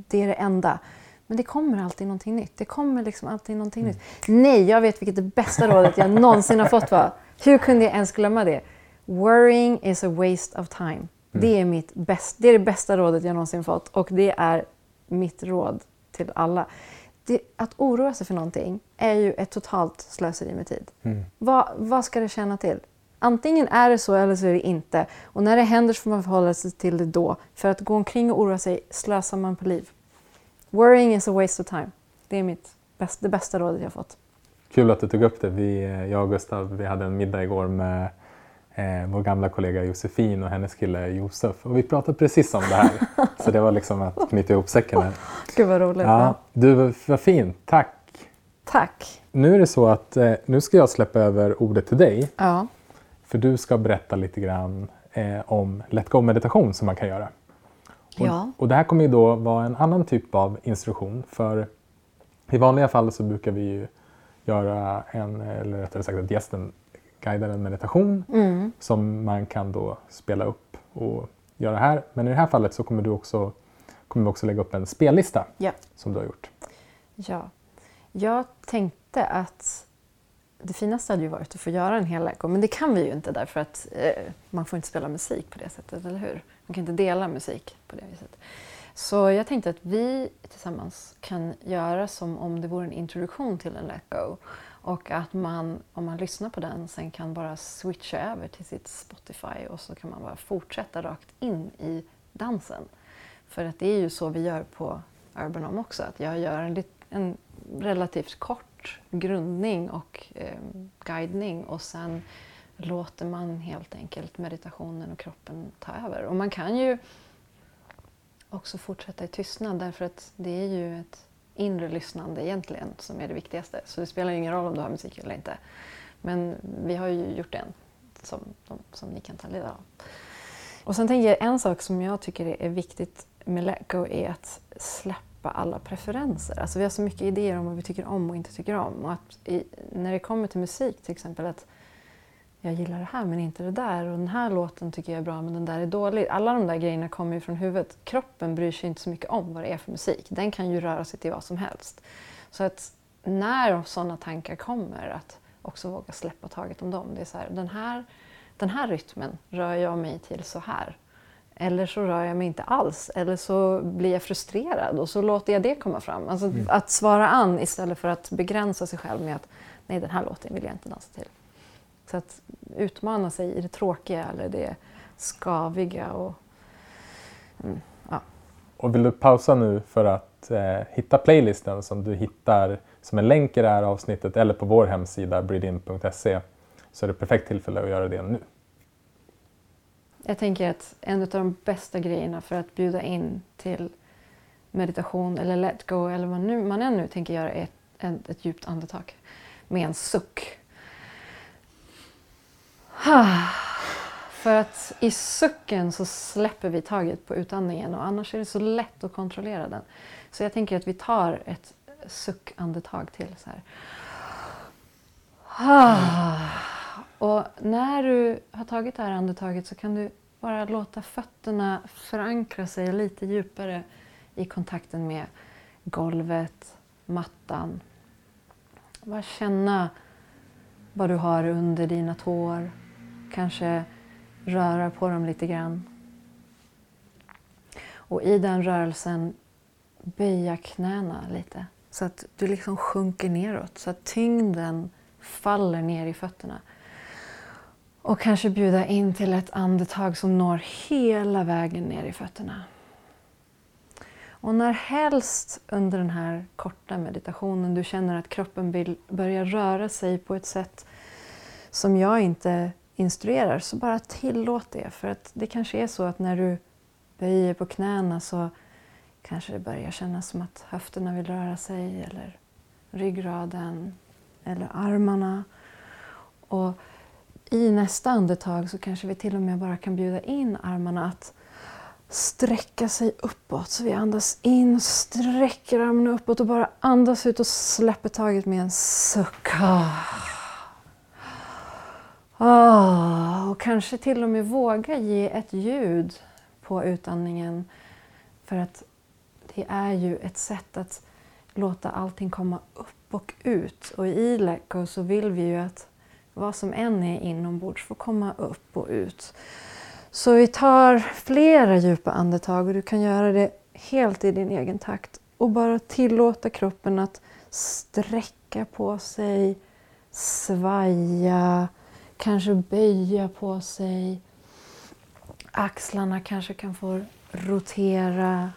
det är det enda. Men det kommer alltid någonting nytt. Det kommer liksom alltid någonting nytt. Nej, jag vet vilket det bästa rådet jag någonsin har fått var. Hur kunde jag ens glömma det? Worrying is a waste of time. Det, är mitt bäst, det är det bästa rådet jag någonsin fått och det är mitt råd till alla. Det, att oroa sig för någonting är ju ett totalt slöseri med tid. Mm. Vad, vad ska det tjäna till? Antingen är det så eller så är det inte. Och när det händer så får man förhålla sig till det då. För att gå omkring och oroa sig slösar man på liv. Worrying is a waste of time. Det är mitt bäst, det bästa rådet jag har fått. Kul att du tog upp det. Vi, jag och Gustav vi hade en middag igår med eh, vår gamla kollega Josefin och hennes kille Josef. Och vi pratade precis om det här. Så det var liksom att knyta ihop säcken här. Gud vad roligt. Ja, Ja. du, vad fint. Tack. Tack. Nu är det så att eh, nu ska jag släppa över ordet till dig. Ja. För du ska berätta lite grann eh, om Let Go-meditation som man kan göra. Och, Ja. och det här kommer ju då vara en annan typ av instruktion. För i vanliga fall så brukar vi ju göra en, eller rättare sagt att gästen guidar en meditation Mm. som man kan då spela upp och göra här. Men i det här fallet så kommer du också, kommer vi också lägga upp en spellista Ja. som du har gjort. Ja. Jag tänkte att det finaste hade ju varit att få göra en hel Let men det kan vi ju inte därför att eh, man får inte spela musik på det sättet, eller hur? Man kan inte dela musik på det viset. Så jag tänkte att vi tillsammans kan göra som om det vore en introduktion till en Let Go. Och att man, om man lyssnar på den, sen kan bara switcha över till sitt Spotify och så kan man bara fortsätta rakt in i dansen. För att det är ju så vi gör på Urbanom också, att jag gör en, en relativt kort grundning och eh, guidning och sen låter man helt enkelt meditationen och kroppen ta över. Och man kan ju också fortsätta i tystnad därför att det är ju ett inre lyssnande egentligen som är det viktigaste. Så det spelar ju ingen roll om du har musik eller inte. Men vi har ju gjort en som, som ni kan ta del av. Och sen tänker jag en sak som jag tycker är viktigt med Let Go är att släppa alla preferenser. Alltså vi har så mycket idéer om vad vi tycker om och inte tycker om. Och att i, när det kommer till musik till exempel att jag gillar det här men inte det där och den här låten tycker jag är bra men den där är dålig. Alla de där grejerna kommer ju från huvudet. Kroppen bryr sig inte så mycket om vad det är för musik. Den kan ju röra sig till vad som helst. Så att när sådana tankar kommer, att också våga släppa taget om dem. Det är så här, den här, den här rytmen rör jag mig till så här. Eller så rör jag mig inte alls. Eller så blir jag frustrerad och så låter jag det komma fram. Alltså mm. att svara an istället för att begränsa sig själv med att nej, den här låten vill jag inte dansa till. Så att utmana sig i det tråkiga eller det skaviga. Och, mm, ja. och vill du pausa nu för att eh, hitta playlisten som du hittar som en länk i det här avsnittet eller på vår hemsida breedin.se så är det perfekt tillfälle att göra det nu. Jag tänker att en av de bästa grejerna för att bjuda in till meditation eller let go eller vad nu, man än nu tänker göra är ett, ett, ett djupt andetag med en suck. För att i sucken så släpper vi taget på utandningen och annars är det så lätt att kontrollera den. Så jag tänker att vi tar ett suckandetag till. så här. Och när du har tagit det här andetaget så kan du bara låta fötterna förankra sig lite djupare i kontakten med golvet, mattan. Bara känna vad du har under dina tår. Kanske röra på dem lite grann. Och i den rörelsen böja knäna lite så att du liksom sjunker neråt, så att tyngden faller ner i fötterna. Och kanske bjuda in till ett andetag som når hela vägen ner i fötterna. Och när helst under den här korta meditationen du känner att kroppen vill börja röra sig på ett sätt som jag inte instruerar, så bara tillåt det. För att det kanske är så att när du böjer på knäna så kanske det börjar kännas som att höfterna vill röra sig eller ryggraden eller armarna. Och i nästa andetag så kanske vi till och med bara kan bjuda in armarna att sträcka sig uppåt. Så vi andas in, sträcker armarna uppåt och bara andas ut och släpper taget med en suck. Ah, och kanske till och med våga ge ett ljud på utandningen. För att det är ju ett sätt att låta allting komma upp och ut. Och i Let Go så vill vi ju att vad som än är inombords får komma upp och ut. Så vi tar flera djupa andetag och du kan göra det helt i din egen takt och bara tillåta kroppen att sträcka på sig, svaja, kanske böja på sig. Axlarna kanske kan få rotera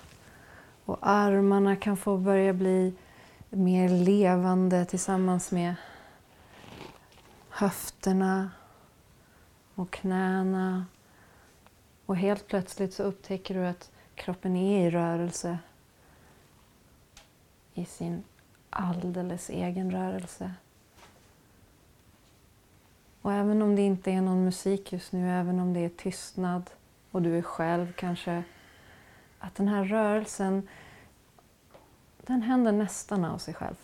och armarna kan få börja bli mer levande tillsammans med höfterna och knäna. Och helt plötsligt så upptäcker du att kroppen är i rörelse i sin alldeles egen rörelse. Och även om det inte är någon musik just nu, även om det är tystnad och du är själv kanske, att den här rörelsen, den händer nästan av sig själv.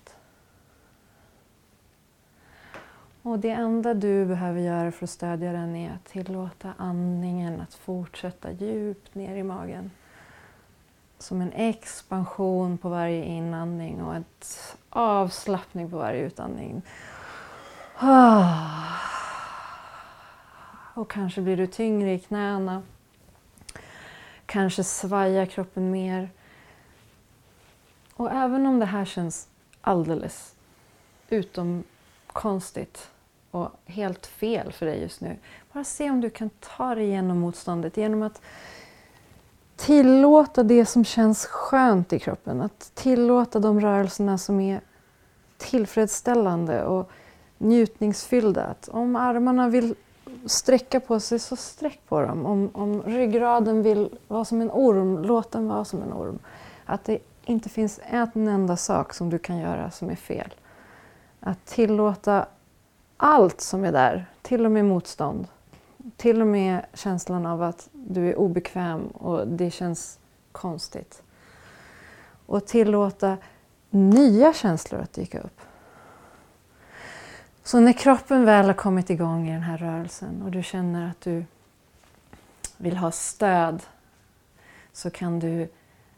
Och det enda du behöver göra för att stödja den är att tillåta andningen att fortsätta djupt ner i magen. Som en expansion på varje inandning och en avslappning på varje utandning. Ah. Och kanske blir du tyngre i knäna. Kanske svajar kroppen mer. Och även om det här känns alldeles utom konstigt och helt fel för dig just nu. Bara se om du kan ta dig igenom motståndet genom att tillåta det som känns skönt i kroppen. Att tillåta de rörelserna som är tillfredsställande och njutningsfyllda. Att om armarna vill sträcka på sig, så sträck på dem. Om, om ryggraden vill vara som en orm, låt den vara som en orm. Att det inte finns en enda sak som du kan göra som är fel. Att tillåta allt som är där, till och med motstånd. Till och med känslan av att du är obekväm och det känns konstigt. Och tillåta nya känslor att dyka upp. Så när kroppen väl har kommit igång i den här rörelsen och du känner att du vill ha stöd så kan du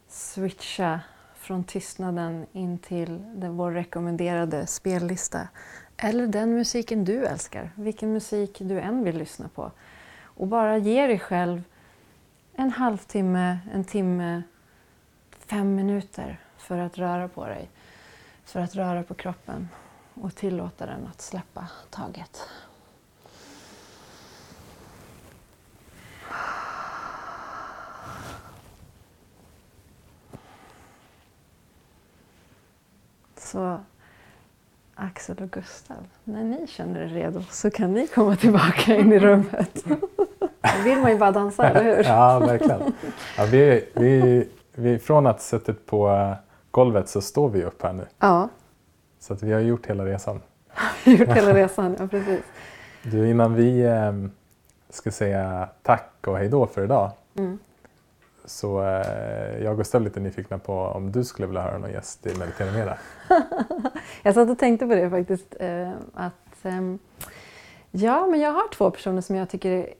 switcha från tystnaden in till den, vår rekommenderade spellista. Eller den musiken du älskar, vilken musik du än vill lyssna på. Och bara ge dig själv en halvtimme, en timme, fem minuter för att röra på dig. För att röra på kroppen och tillåta den att släppa taget. Så Axel och Gustav, när ni känner er redo så kan ni komma tillbaka in i rummet. Då vill man ju bara dansa, eller hur? Ja, verkligen. Ja, vi, vi, vi, från att suttit på golvet så står vi upp här nu. Ja. Så att vi har gjort hela resan. gjort hela resan, ja precis. Du, innan vi eh, ska säga tack och hejdå för idag Mm så eh, jag och Gustav är lite nyfikna på om du skulle vilja höra någon gäst i Meditera Mera. Jag satt och tänkte på det faktiskt. Eh, att, eh, ja, men jag har två personer som jag tycker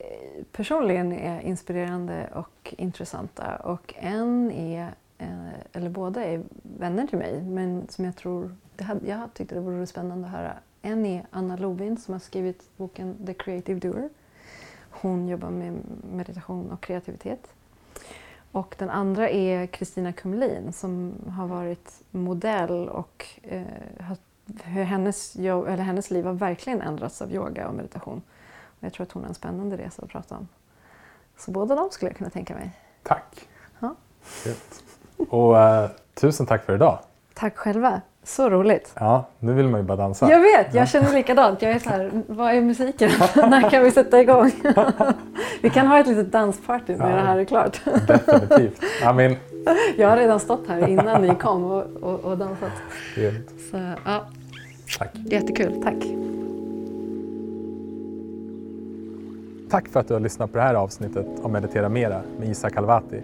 personligen är inspirerande och intressanta. Och en är, eh, eller båda är vänner till mig, men som jag tror, det hade, jag tyckte det vore spännande att höra. En är Anna Lovin som har skrivit boken The Creative Doer. Hon jobbar med meditation och kreativitet. Och den andra är Kristina Kumlin som har varit modell och eh, hur hennes, jobb, eller hennes liv har verkligen ändrats av yoga och meditation. Och jag tror att hon har en spännande resa att prata om. Så båda de skulle jag kunna tänka mig. Tack! Ja. Och eh, tusen tack för idag. Tack själva, så roligt. Ja, nu vill man ju bara dansa. Jag vet, jag känner likadant. Jag är så här, vad är musiken? När kan vi sätta igång? vi kan ha ett litet dansparty när Ja. det här är klart. Definitivt. Ja, men, Jag har redan stått här innan ni kom och, och, och dansat. Så ja, Tack. jättekul. Tack. Tack för att du har lyssnat på det här avsnittet av Meditera Mera med Isa Kalvati.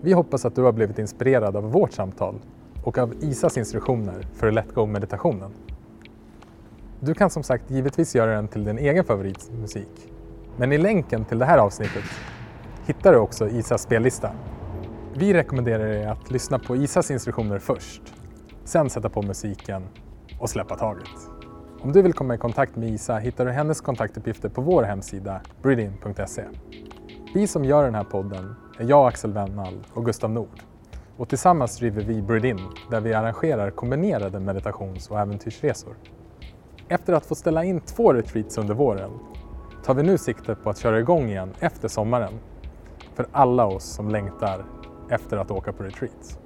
Vi hoppas att du har blivit inspirerad av vårt samtal och av Isas instruktioner för Let Go-meditationen. Du kan som sagt givetvis göra den till din egen favoritmusik. Men i länken till det här avsnittet hittar du också Isas spellista. Vi rekommenderar dig att lyssna på Isas instruktioner först, sen sätta på musiken och släppa taget. Om du vill komma i kontakt med Isa hittar du hennes kontaktuppgifter på vår hemsida breedin.se. Vi som gör den här podden är jag, Axel Wennall och Gustav Nord. Och tillsammans driver vi Breedin där vi arrangerar kombinerade meditations och äventyrsresor. Efter att få ställa in två retreats under våren tar vi nu sikte på att köra igång igen efter sommaren för alla oss som längtar efter att åka på retreats.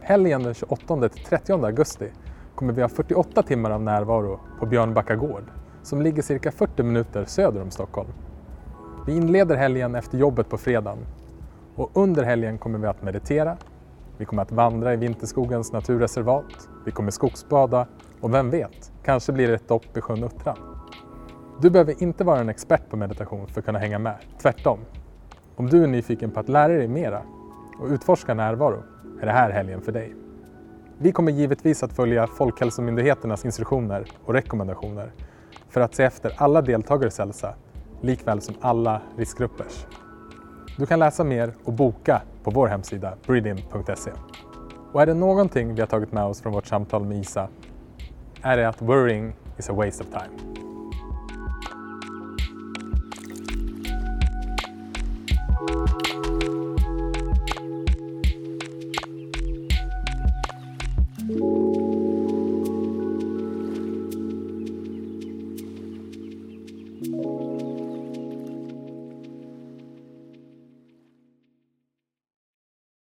Helgen den 28-30 augusti kommer vi ha 48 timmar av närvaro på Björnbacka gård som ligger cirka 40 minuter söder om Stockholm. Vi inleder helgen efter jobbet på fredagen och under helgen kommer vi att meditera, vi kommer att vandra i Vinterskogens naturreservat, vi kommer skogsbada och vem vet, kanske blir det ett dopp i sjön Uttran. Du behöver inte vara en expert på meditation för att kunna hänga med, tvärtom. Om du är nyfiken på att lära dig mera och utforska närvaro är det här helgen för dig. Vi kommer givetvis att följa Folkhälsomyndigheternas instruktioner och rekommendationer för att se efter alla deltagares hälsa, likväl som alla riskgruppers. Du kan läsa mer och boka på vår hemsida breedin.se. Och är det någonting vi har tagit med oss från vårt samtal med Isa är det att worrying is a waste of time.